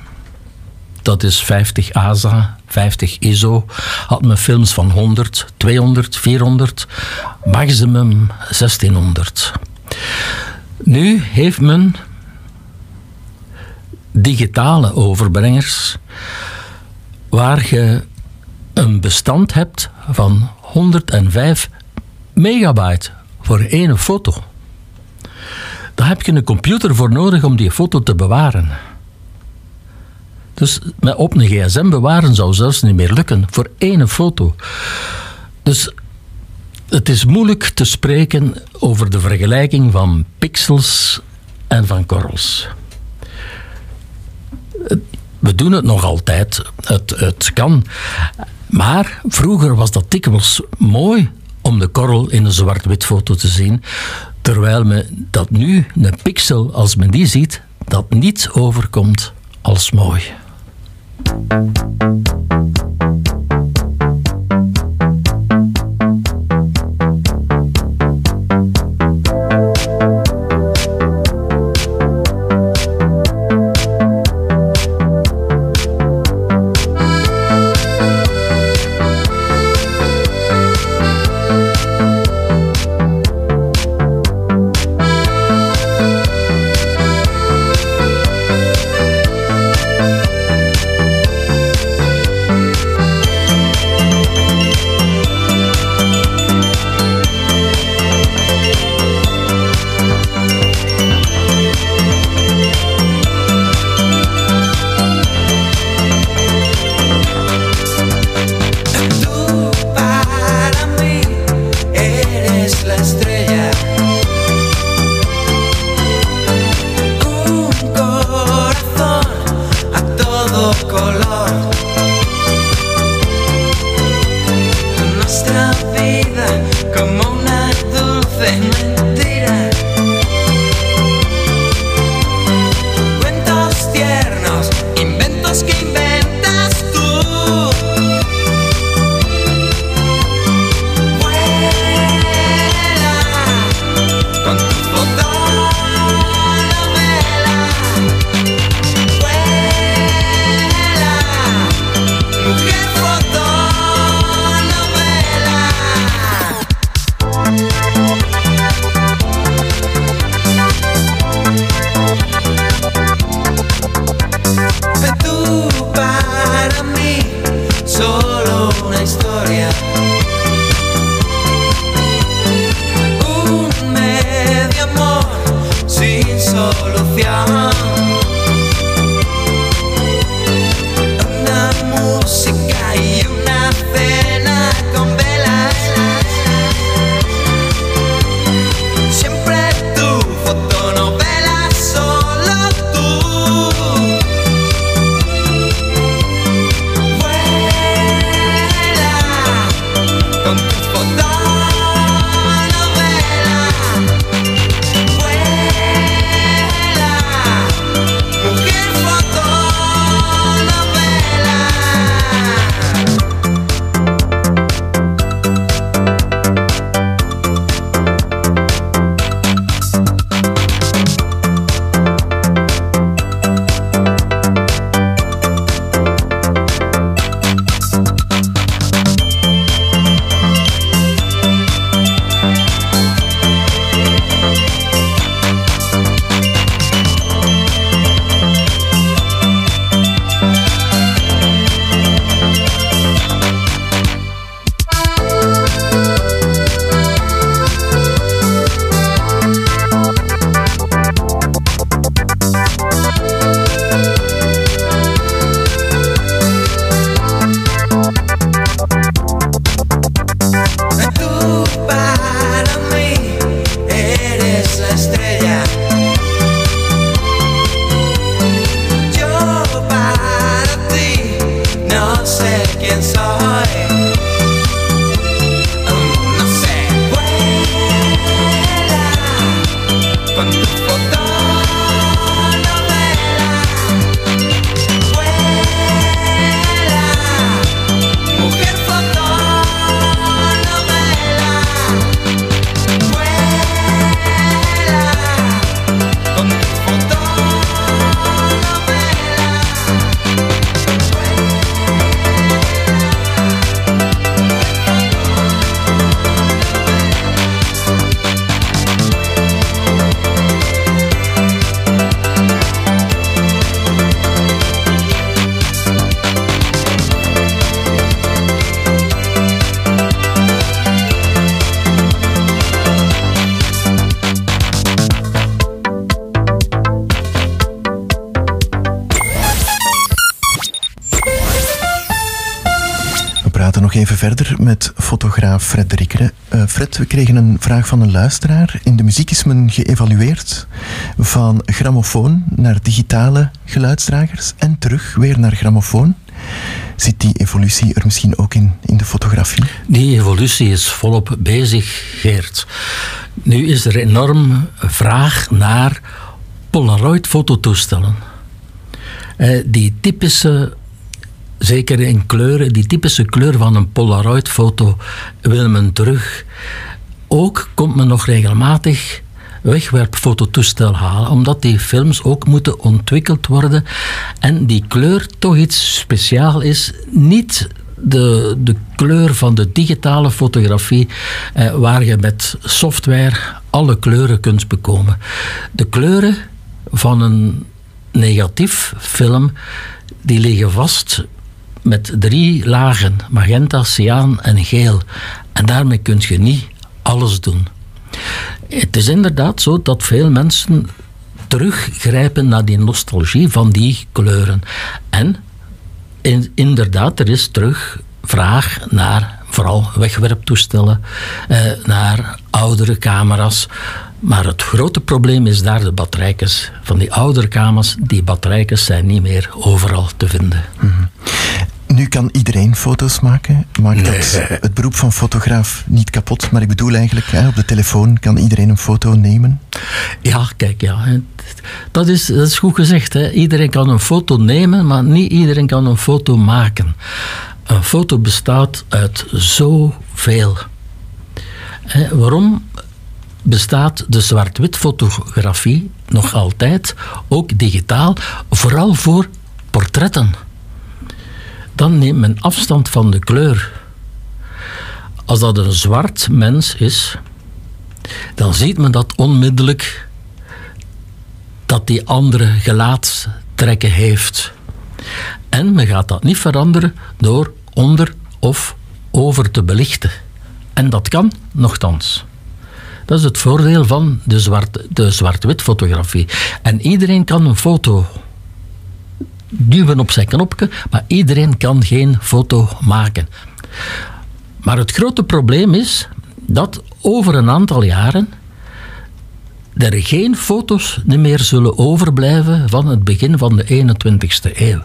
Speaker 22: dat is 50 ASA, 50 ISO. Had men films van 100, 200, 400, maximum 1600. Nu heeft men digitale overbrengers waar je een bestand hebt van 105 megabyte voor één foto. Daar heb je een computer voor nodig om die foto te bewaren. Dus met op een gsm bewaren zou zelfs niet meer lukken voor één foto. Dus het is moeilijk te spreken over de vergelijking van pixels en van korrels. We doen het nog altijd. Het, het kan. Maar vroeger was dat dikwijls mooi om de korrel in een zwart-wit foto te zien. Terwijl me dat nu, een pixel, als men die ziet, dat niet overkomt als mooi.
Speaker 2: Thank you. Even verder met fotograaf Fred. Eh, Fred, we kregen een vraag van een luisteraar. In de muziek is men geëvalueerd van grammofoon naar digitale geluidsdragers en terug weer naar grammofoon. Zit die evolutie er misschien ook in, in de fotografie?
Speaker 22: Die evolutie is volop bezig, Geert. Nu is er enorm vraag naar Polaroid-fototoestellen. Eh, die typische, zeker in kleuren, die typische kleur van een Polaroid-foto wil men terug. Ook komt men nog regelmatig wegwerpfototoestel halen, omdat die films ook moeten ontwikkeld worden en die kleur toch iets speciaal is. Niet de, de kleur van de digitale fotografie, eh, waar je met software alle kleuren kunt bekomen. De kleuren van een negatief film, die liggen vast met drie lagen, magenta, cyaan en geel. En daarmee kun je niet alles doen. Het is inderdaad zo dat veel mensen teruggrijpen naar die nostalgie van die kleuren. En in- inderdaad, er is terug vraag naar vooral wegwerptoestellen, eh, naar oudere camera's. Maar het grote probleem is daar de batterijkes. Van die oudere camera's, die batterijkes zijn niet meer overal te vinden.
Speaker 2: Nu kan iedereen foto's maken. Maakt dat het beroep van fotograaf niet kapot? Maar ik bedoel eigenlijk, hè, op de telefoon kan iedereen een foto nemen.
Speaker 22: Ja, kijk, ja. Dat is, dat is goed gezegd. Hè. Iedereen kan een foto nemen, maar niet iedereen kan een foto maken. Een foto bestaat uit zoveel. Hè, waarom bestaat de zwart-wit fotografie nog altijd, ook digitaal, vooral voor portretten? Dan neemt men afstand van de kleur. Als dat een zwart mens is, dan ziet men dat onmiddellijk dat die andere gelaatstrekken heeft. En men gaat dat niet veranderen door onder of over te belichten. En dat kan, nogthans. Dat is het voordeel van de, zwart, de zwart-wit fotografie. En iedereen kan een foto duwen op zijn knopje, maar iedereen kan geen foto maken. Maar het grote probleem is dat over een aantal jaren er geen foto's meer zullen overblijven van het begin van de 21ste eeuw.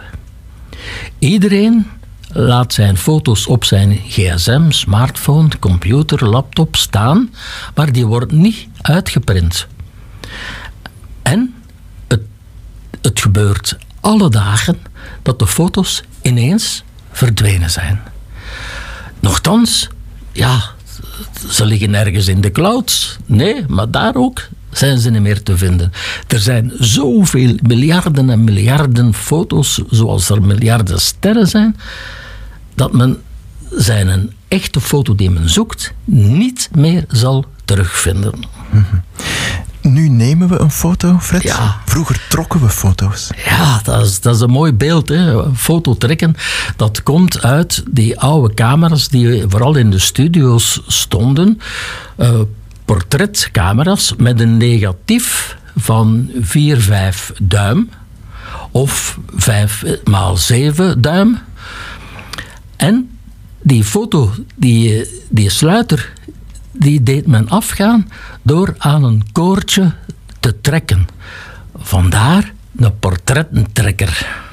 Speaker 22: Iedereen laat zijn foto's op zijn gsm, smartphone, computer, laptop staan, maar die worden niet uitgeprint. En het, het gebeurt alle dagen dat de foto's ineens verdwenen zijn. Nochtans, ja, ze liggen ergens in de clouds. Nee, maar daar ook zijn ze niet meer te vinden. Er zijn zoveel miljarden en miljarden foto's, zoals er miljarden sterren zijn, dat men zijn een echte foto die men zoekt niet meer zal terugvinden.
Speaker 2: Nu nemen we een foto, Fred. Vroeger trokken we foto's.
Speaker 22: Ja, dat is, dat is een mooi beeld. Hè. Foto trekken, dat komt uit die oude camera's die vooral in de studio's stonden. Eh, portretcamera's met een negatief van 4, 5 duim of 5 maal 7 duim. En die foto, die, die sluiter, die deed men afgaan door aan een koordje te trekken. Vandaar een portrettentrekker.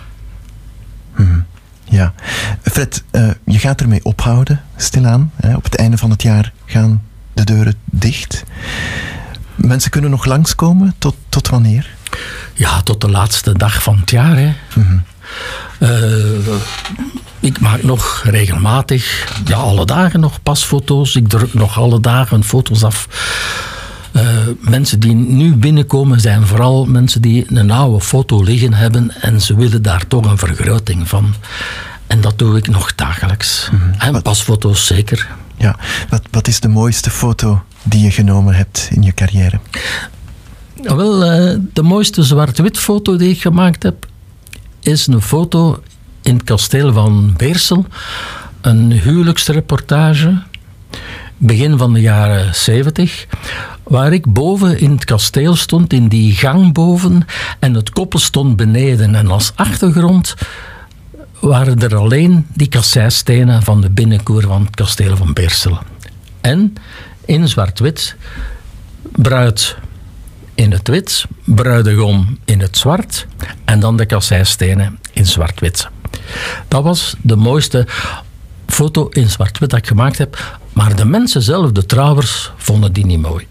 Speaker 2: Ja. Fred, eh, je gaat ermee ophouden, stilaan. Hè. Op het einde van het jaar gaan de deuren dicht. Mensen kunnen nog langskomen. Tot, tot wanneer?
Speaker 22: Ja, tot de laatste dag van het jaar. Hè. Eh, ik maak nog regelmatig, ja, alle dagen nog pasfoto's. Ik druk nog alle dagen foto's af. Eh, mensen die nu binnenkomen zijn vooral mensen die een oude foto liggen hebben en ze willen daar toch een vergroting van. En dat doe ik nog dagelijks. En pasfoto's zeker.
Speaker 2: Ja. Wat, wat is de mooiste foto die je genomen hebt in je carrière?
Speaker 22: Wel, eh, de mooiste zwart-wit foto die ik gemaakt heb, is een foto in het kasteel van Beersel. Een huwelijksreportage, begin van de jaren 70, waar ik boven in het kasteel stond, in die gang boven, en het koppel stond beneden. En als achtergrond waren er alleen die kasseistenen van de binnenkoer van het kasteel van Beersel. En in zwart-wit, bruid in het wit, bruidegom in het zwart en dan de kasseistenen in zwart-wit. Dat was de mooiste foto in zwart-wit dat ik gemaakt heb, maar de mensen zelf, de trouwers, vonden die niet mooi.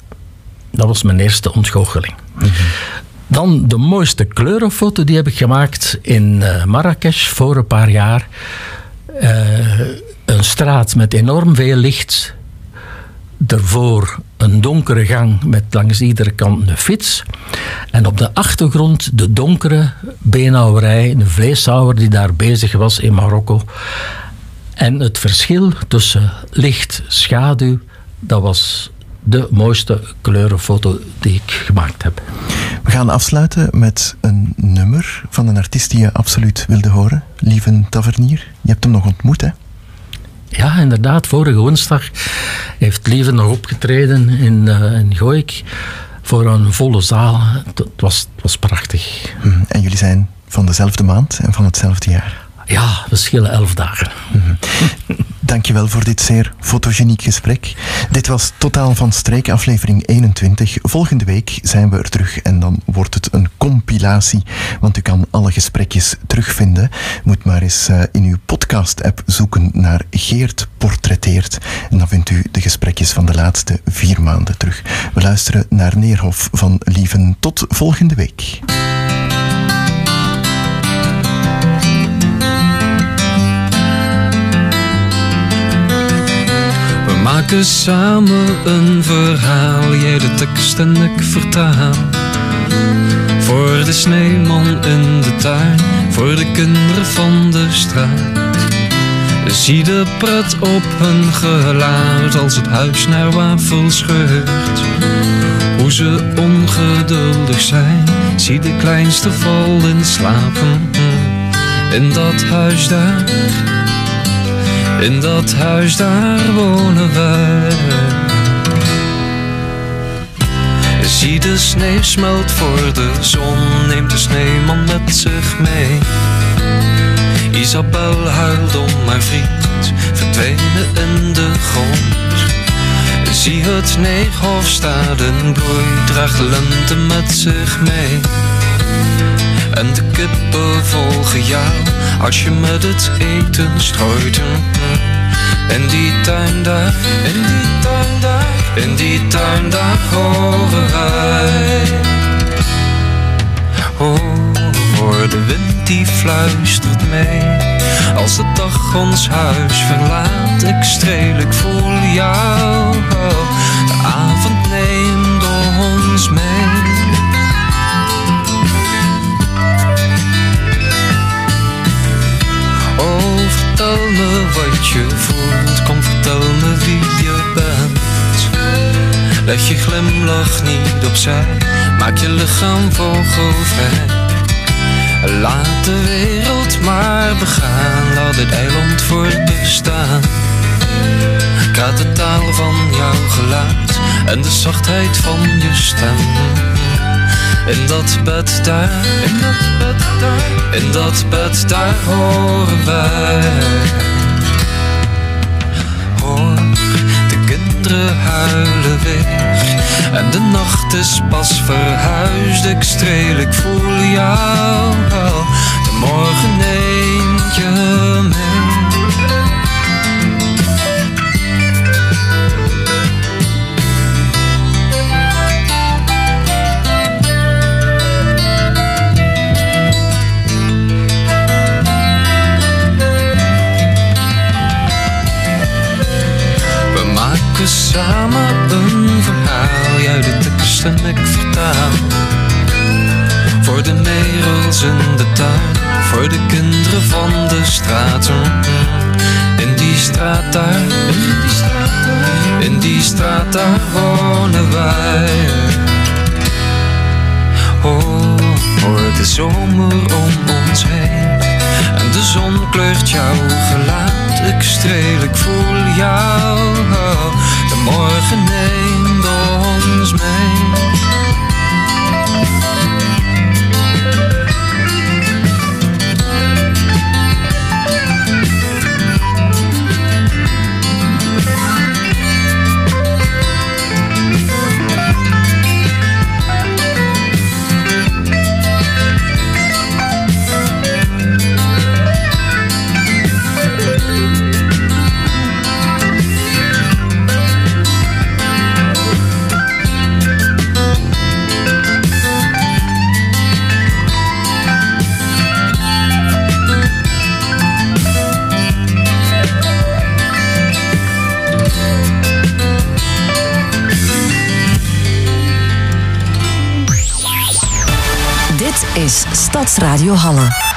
Speaker 22: Dat was mijn eerste ontgoocheling. Dan de mooiste kleurenfoto, die heb ik gemaakt in eh, Marrakesh voor een paar jaar. Eh, een straat met enorm veel licht. Daarvoor een donkere gang met langs iedere kant een fiets. En op de achtergrond de donkere beenhouwerij, een vleeshouwer die daar bezig was in Marokko. En het verschil tussen licht, schaduw, dat was de mooiste kleurenfoto die ik gemaakt heb.
Speaker 2: We gaan afsluiten met een nummer van een artiest die je absoluut wilde horen. Lieven Tavernier. Je hebt hem nog ontmoet, hè?
Speaker 22: Ja, inderdaad. Vorige woensdag heeft Lieven nog opgetreden in, eh in Gooik voor een volle zaal. Het, was, het was prachtig.
Speaker 2: Mhm. En jullie zijn van dezelfde maand en van hetzelfde jaar.
Speaker 22: Ja, we schillen elf dagen.
Speaker 2: Dankjewel voor dit zeer fotogeniek gesprek. Dit was Totaal van Streek, aflevering 21. Volgende week zijn we er terug en dan wordt het een compilatie, want u kan alle gesprekjes terugvinden. Moet maar eens eh, in uw podcast-app zoeken naar Geert Portretteert en dan vindt u de gesprekjes van de laatste vier maanden terug. We luisteren naar Neerhof van Lieven. Tot volgende week.
Speaker 24: Maken samen een verhaal, jij de tekst en ik vertaal. Voor de sneeuwman in de tuin, voor de kinderen van de straat. Zie de pret op hun gelaat als het huis naar wafel scheurt. Hoe ze ongeduldig zijn, zie de kleinste vallen slapen. In dat huis daar, in dat huis daar wonen wij. Zie de sneeuw smelt voor de zon, neemt de sneeuwman met zich mee. Isabel huilt om haar vriend, verdwenen in de grond. Zie het neerhof staat in bloei, draagt lente met zich mee. En de kippen volgen jou als je met het eten strooit. In die tuin daar, in die tuin daar, in die tuin daar horen wij. Hoor de wind die fluistert mee. Als de dag ons huis verlaat, ik streel, ik voel jou. De avond neemt ons mee. Vertel me wat je voelt. Kom, vertel me wie je bent. Leg je glimlach niet opzij. Maak je lichaam vogelvrij. Laat de wereld maar begaan. Laat dit eiland voortbestaan. Haat de taal van jouw geluid. En de zachtheid van je stem. In dat bed daar, in dat bed daar, in dat bed daar horen wij. Hoor, de kinderen huilen weer. En de nacht is pas verhuisd. Ik streel, ik voel jou. De morgen neemt je mee. Samen een verhaal. Jij de tekst en ik vertaal. Voor de merels in de tuin. Voor de kinderen van de straat. In die straat daar. In die straat daar. Wonen wij. Oh, hoor de zomer om ons heen. En de zon kleurt jouw gelaat. Ik streel, ik voel jou. Morgen neemt ons mee.
Speaker 18: Stadsradio Halle.